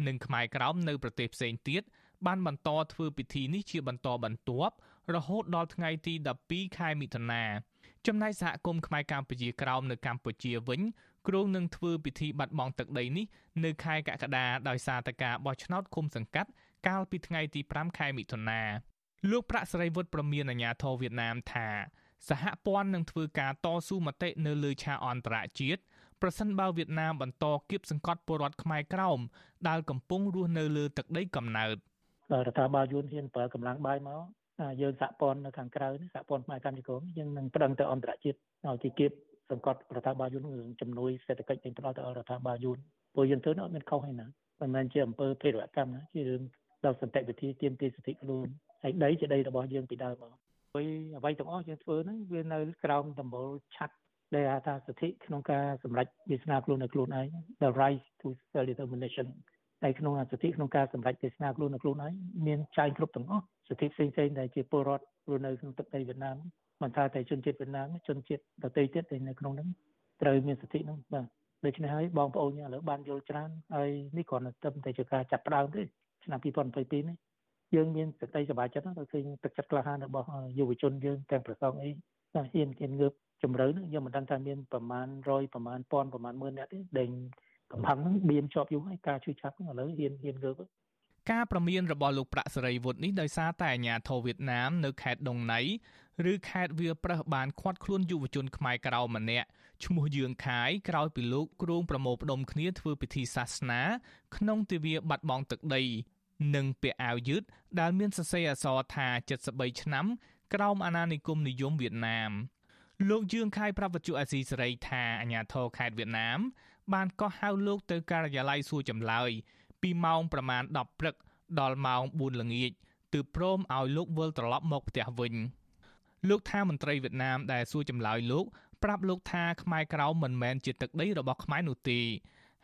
និងខ្មែរក្រោមនៅប្រទេសផ្សេងទៀតបានបន្តធ្វើពិធីនេះជាបន្តបន្ទាប់រហូតដល់ថ្ងៃទី12ខែមិថុនាចំណែកសហគមន៍ខ្មែរកម្ពុជាក្រោមនៅកម្ពុជាវិញគ្រោងនឹងធ្វើពិធីបាត់បង់ទឹកដីនេះនៅខែកក្កដាដោយសារតែការបោះឆ្នោតឃុំសង្កាត់កាលពីថ្ងៃទី5ខែមិថុនាលោកប្រាក់ស្រីវុឌ្ឍប្រមានអាញាធរវៀតណាមថា សហព័ន្ធនឹងធ្វើការតស៊ូមតិនៅលើឆាកអន្តរជាតិប្រសិនបើវៀតណាមបន្តគៀបសង្កត់ពលរដ្ឋខ្មែរក្រោមដែលកំពុងរស់នៅលើទឹកដីកំណើតរដ្ឋាភិបាលយួនហ៊ានប្រើកម្លាំងបាយមកយើងសហព័ន្ធនៅខាងក្រៅនេះសហព័ន្ធផ្នែកកម្មវិធីយើងនឹងប្តឹងទៅអន្តរជាតិឲ្យទីគៀបសង្កត់រដ្ឋាភិបាលយួនជំនួយសេដ្ឋកិច្ចទាំងផ្ដោតទៅរដ្ឋាភិបាលយួនព្រោះយើងធ្វើនោះអត់មានខុសឯណាមិនមែនជាអំពើភេរវកម្មណាជារឿងដល់សន្តិវិធីទាមទារសិទ្ធិខ្លួនហើយដីជាដីរបស់យើងពីដើមមក ហើយអ្វីទាំងអស់យើងធ្វើហ្នឹងវានៅក្រោមដំបូលឆាត់ដែលហៅថាសិទ្ធិក្នុងការសម្រេចវាសនាខ្លួននៅខ្លួនឯង the right to self determination ហើយក្នុងសិទ្ធិក្នុងការសម្រេចវាសនាខ្លួននៅខ្លួនឯងមានចែងគ្រប់ទាំងអស់សិទ្ធិផ្សេងៗដែលជាពលរដ្ឋរស់នៅក្នុងទឹកដីវៀតណាមមិនថាតែជនជាតិវៀតណាមជនជាតិដទៃទៀតដែលនៅក្នុងហ្នឹងត្រូវមានសិទ្ធិហ្នឹងបាទដូច្នេះហើយបងប្អូនឥឡូវបានយល់ច្រើនហើយនេះគ្រាន់តែតែជាការចាប់ផ្ដើមទេឆ្នាំ2022នេះ យើងមានសេចក្តីសប្បាយចិត្តណាស់ឃើញទឹកចិត្តក្លាហានរបស់យុវជនយើងទាំងប្រសងអីតែហ៊ានហ៊ានងើបជំរឿនយើងមិនដឹងថាមានប្រមាណ100ប្រមាណ1000ប្រមាណ10000អ្នកទេដែលកំផឹងហ្នឹងបៀមជាប់យូរហើយការជួយចាប់ឥឡូវហ៊ានហ៊ានងើបការប្រមានរបស់លោកប្រាក់សេរីវុឌ្ឍនេះដោយសារតែអាញាធរវៀតណាមនៅខេត្តដុងណៃឬខេត្តវាប្រឹសបានឃាត់ខ្លួនយុវជនខ្មែរក្រៅម្នាក់ឈ្មោះយឿងខាយក្រោយពីលោកគ្រងប្រមូលផ្ដុំគ្នាធ្វើពិធីសាសនាក្នុងទិវាបាត់បង់ទឹកដី និងពាក់អាវយឺតដែលមានសរសេរអក្សរថា73ឆ្នាំក្រោមអាណានិគមនិយមវៀតណាមលោកយឿងខៃប្រាប់វិទ្យុអាស៊ីសេរីថាអាញាធរខេត្តវៀតណាម បានកោះហៅលោកទៅការិយាល័យសួរចម្លើយពីម៉ោងប្រមាណ10ព្រឹកដល់ម៉ោង4ល្ងាចទើបព្រមឲ្យលោកវិលត្រឡប់មកផ្ទះវិញលោកថាមន្ត្រីវៀតណាមដែលសួរចម្លើយលោកប្រាប់លោកថាខ្មែរក្រោមមិនមែនជាទឹកដីរបស់ខ្មែរនោះទេ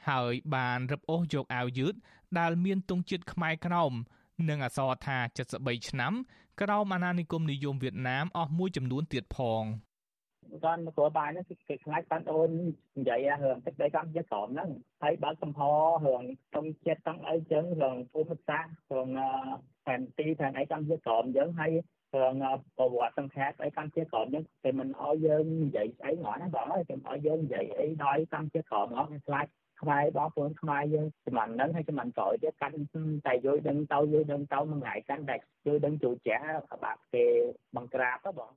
ហើយបានរឹបអូសយកអាវយឺតដែលមានទង់ជាតិខ្មែរក្រោមនិងអក្សរថា73ឆ្នាំក្រោមអាណានិគមនិយមវៀតណាមអស់មួយចំនួនទៀតផងគាត់មកគ្រួបាយហ្នឹងគឺគេខ្លាចបានអូននិយាយរឿងទឹកដីកម្ពុជាក្រមហ្នឹងហើយបើកសំផរឿងតុងជាតិទាំងអីចឹងរឿងភូមិសាស្ត្ររឿងផែនទីផែនអីកម្ពុជាក្រមចឹងហើយរឿងប្រវត្តិសង្ខេបអីកម្ពុជាក្រមចឹងគេមិនអោយយើងនិយាយស្អីហ្មងណាបងហើយគេមិនអោយយើងនិយាយអីដល់កម្ពុជាក្រមហ្មងគេខ្លាច ខ្មែរបងប្អូនខ្មែរយើងចំនួនហ្នឹងហើយចំនួនក្រោយទៀតកាន់តែយល់ដឹងទៅយល់ដឹងទៅមួយថ្ងៃកាន់តែយល់ដឹងចូលចាស់បាក់គេបង្ក្រាបទៅបង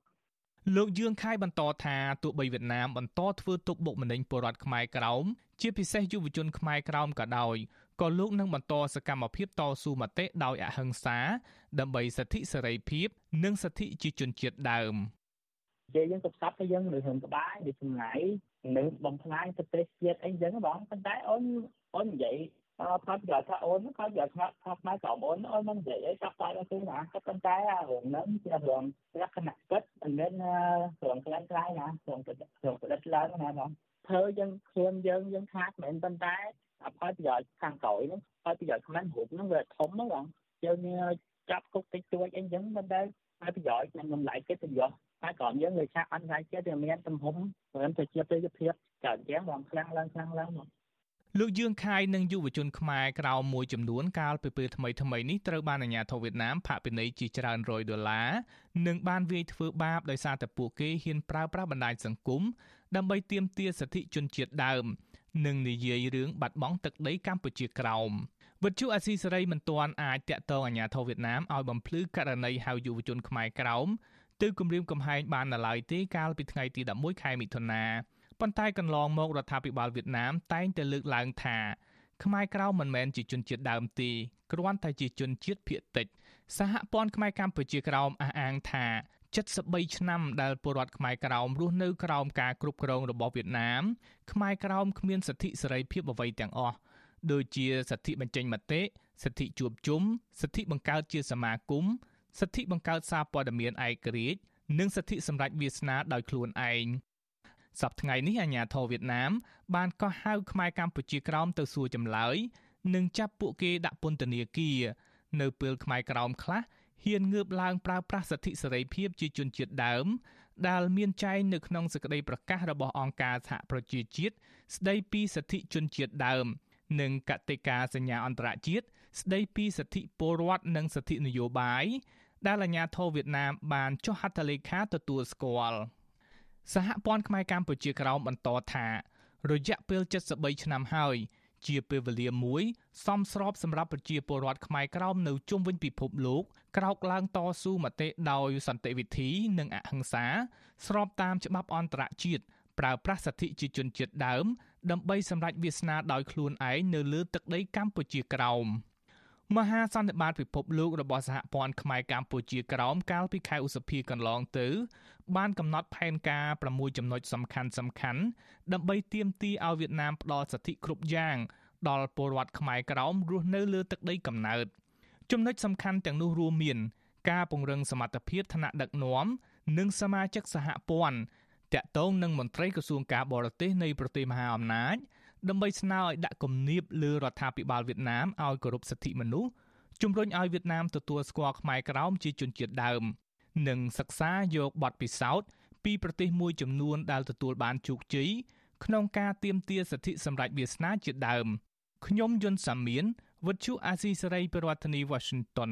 លោកយឿងខៃបន្តថាទោះបីវៀតណាមបន្តធ្វើទុកបុកម្នេញពលរដ្ឋខ្មែរក្រោមជាពិសេសយុវជនខ្មែរក្រោមក៏ដោយក៏លោកនឹងបន្តសកម្មភាពតស៊ូមតិដោយអហិង្សា ដើម្បីសិទ្ធិសេរីភាព និងសិទ្ធិជាជនជាតិដើម និយាយយើងទៅផ្សព្វទៅយើងរឿងក្បាយដូចចម្ងាយនឹងបំផ្លាញប្រទេសជាតិអីចឹងបងប៉ុន្តែអូនអូននិយាយអត់ថាយកថាអូនក៏យកថាថាផ្នែកក្រុមអូនអូនមិននិយាយអីចាប់តែទៅណាក៏ប៉ុន្តែរឿងហ្នឹងជារឿងលក្ខណៈពិតមិនមែនរឿងខ្លាំងខ្លាយណារឿងរឿងប្រឌិតឡើងណាបងធ្វើយើងខ្លួនយើងយើងខាតមិនប៉ុន្តែអផលប្រយោជន៍ខាងក្រោយហ្នឹងផលប្រយោជន៍ខ្មែររូបហ្នឹងវាធំហ្នឹងបងយើងចាប់គុកតិចតួចអីចឹងប៉ុន្តែផលប្រយោជន៍នឹងតម្លៃកិត្តិយស ហើយក្រុមយើងលើឆាកអន្តរជាតិវាមានទំហំមិនទៅជាប្រយោជន៍ភាពច្រើនជាងបងខ្លាំងឡើងខ្លាំងឡើងមកលោកយឿងខៃនិងយុវជនខ្មែរក្រៅមួយចំនួនកាលពីពេលថ្មីថ្មីនេះត្រូវបានអាជ្ញាធរវៀតណាមផាកពិន័យជាច្រើនរយដុល្លារនិងបានវាយធ្វើបាបដោយសារតែពួកគេហ៊ានប្រើប្រាស់បណ្ដាញសង្គមដើម្បីទាមទារសិទ្ធិជនជាតិដើម និងនិយាយរឿងបាត់បង់ទឹកដីកម្ពុជាក្រោមវិទ្យុអាស៊ីសេរីមិនទាន់អាចតាក់ទងអាជ្ញាធរវៀតណាមឲ្យបំភ្លឺករណីហៅយុវជនខ្មែរក្រោម ទៅគម្រាមកំហែងបាននៅឡើយទេកាលពីថ្ងៃទី11ខែមិថុនាប៉ុន្តែកន្លងមករដ្ឋាភិបាលវៀតណាមតែងតែលើកឡើងថាខ្មែរក្រៅមិនមែនជាជនជាតិដើមទេគ្រាន់តែជាជនជាតិភាគតិចសហព័ន្ធខ្មែរកម្ពុជាក្រោមអះអាងថា73ឆ្នាំដែលពលរដ្ឋខ្មែរក្រោមរស់នៅក្រោមការគ្រប់គ្រងរបស់វៀតណាមខ្មែរក្រោមគ្មានសិទ្ធិសេរីភាពអ្វីទាំងអស់ដូចជាសិទ្ធិបញ្ចេញមតិសិទ្ធិជួបជុំសិទ្ធិបង្កើតជាសមាគម សិទ្ធិបង្កើតសារព័ត៌មានឯករាជ្យនិងសិទ្ធិសម្រេចវាសនាដោយខ្លួនឯងសប្តាហ៍ថ្ងៃនេះអាជ្ញាធរវៀតណាម បានកោះហៅខ្មែរកម្ពុជាក្រោមទៅសួរចម្លើយនិងចាប់ពួកគេដាក់ពន្ធនាគារនៅពេលខ្មែរក្រោមខ្លះហ៊ានងើបឡើងប្រើប្រាស់សិទ្ធិសេរីភាពជាជនជាតិដើម ដែលមានចែងនៅក្នុងសេចក្តីប្រកាសរបស់អង្គការសហប្រជាជាតិស្តីពីសិទ្ធិជនជាតិដើម និងកតិកាសញ្ញាអន្តរជាតិស្តីពីសិទ្ធិពលរដ្ឋនិងសិទ្ធិនយោបាយដែលអាជ្ញាធរវៀតណាមបានចុះហត្ថលេខាទទួលស្គាល់សហព័ន្ធខ្មែរកម្ពុជាក្រោមបន្តថារយៈពេល73ឆ្នាំហើយជាពេលវេលាមួយសមស្របសម្រាប់ប្រជាពលរដ្ឋខ្មែរក្រោមនៅជុំវិញពិភពលោកក្រោកឡើងតស៊ូមតិដោយសន្តិវិធី និងអហិង្សា ស្របតាមច្បាប់អន្តរជាតិប្រើប្រាស់សិទ្ធិជាជនជាតិដើម ដើម្បីសម្រេចវាសនាដោយខ្លួនឯងនៅលើទឹកដីកម្ពុជាក្រោម។មហាសន្និបាតពិភពលោករបស់សហព័ន្ធខ្មែរកម្ពុជាក្រោមកាលពីខែឧសភាកន្លងទៅ បានកំណត់ផែនការ6ចំណុចសំខាន់សំខាន់ដើម្បីទាមទារឲ្យវៀតណាមផ្ដល់សិទ្ធិគ្រប់យ៉ាងដល់ពលរដ្ឋខ្មែរក្រោមរស់នៅលើទឹកដីកំណើតចំណុចសំខាន់ទាំងនោះរួមមាន ការពង្រឹងសមត្ថភាពថ្នាក់ដឹកនាំនិងសមាជិកសហព័ន្ធ តាក់ទងនឹងមន្ត្រីក្រសួងការបរទេសនៃប្រទេសមហាអំណាចដើម្បីស្នើឲ្យដាក់គំនាបលើរដ្ឋាភិបាលវៀតណាមឲ្យគោរពសិទ្ធិមនុស្សជំរុញឲ្យវៀតណាមទទួលស្គាល់ខ្មែរក្រោមជាជនជាតិដើម និងសិក្សាយកបទពិសោធន៍ពីប្រទេសមួយចំនួនដែលទទួលបានជោគជ័យក្នុងការទាមទារសិទ្ធិសម្រេចវាសនាជាដើមខ្ញុំយុនសាមៀនវិទ្យុអាស៊ីសេរីប្រធានាធិបតី Washington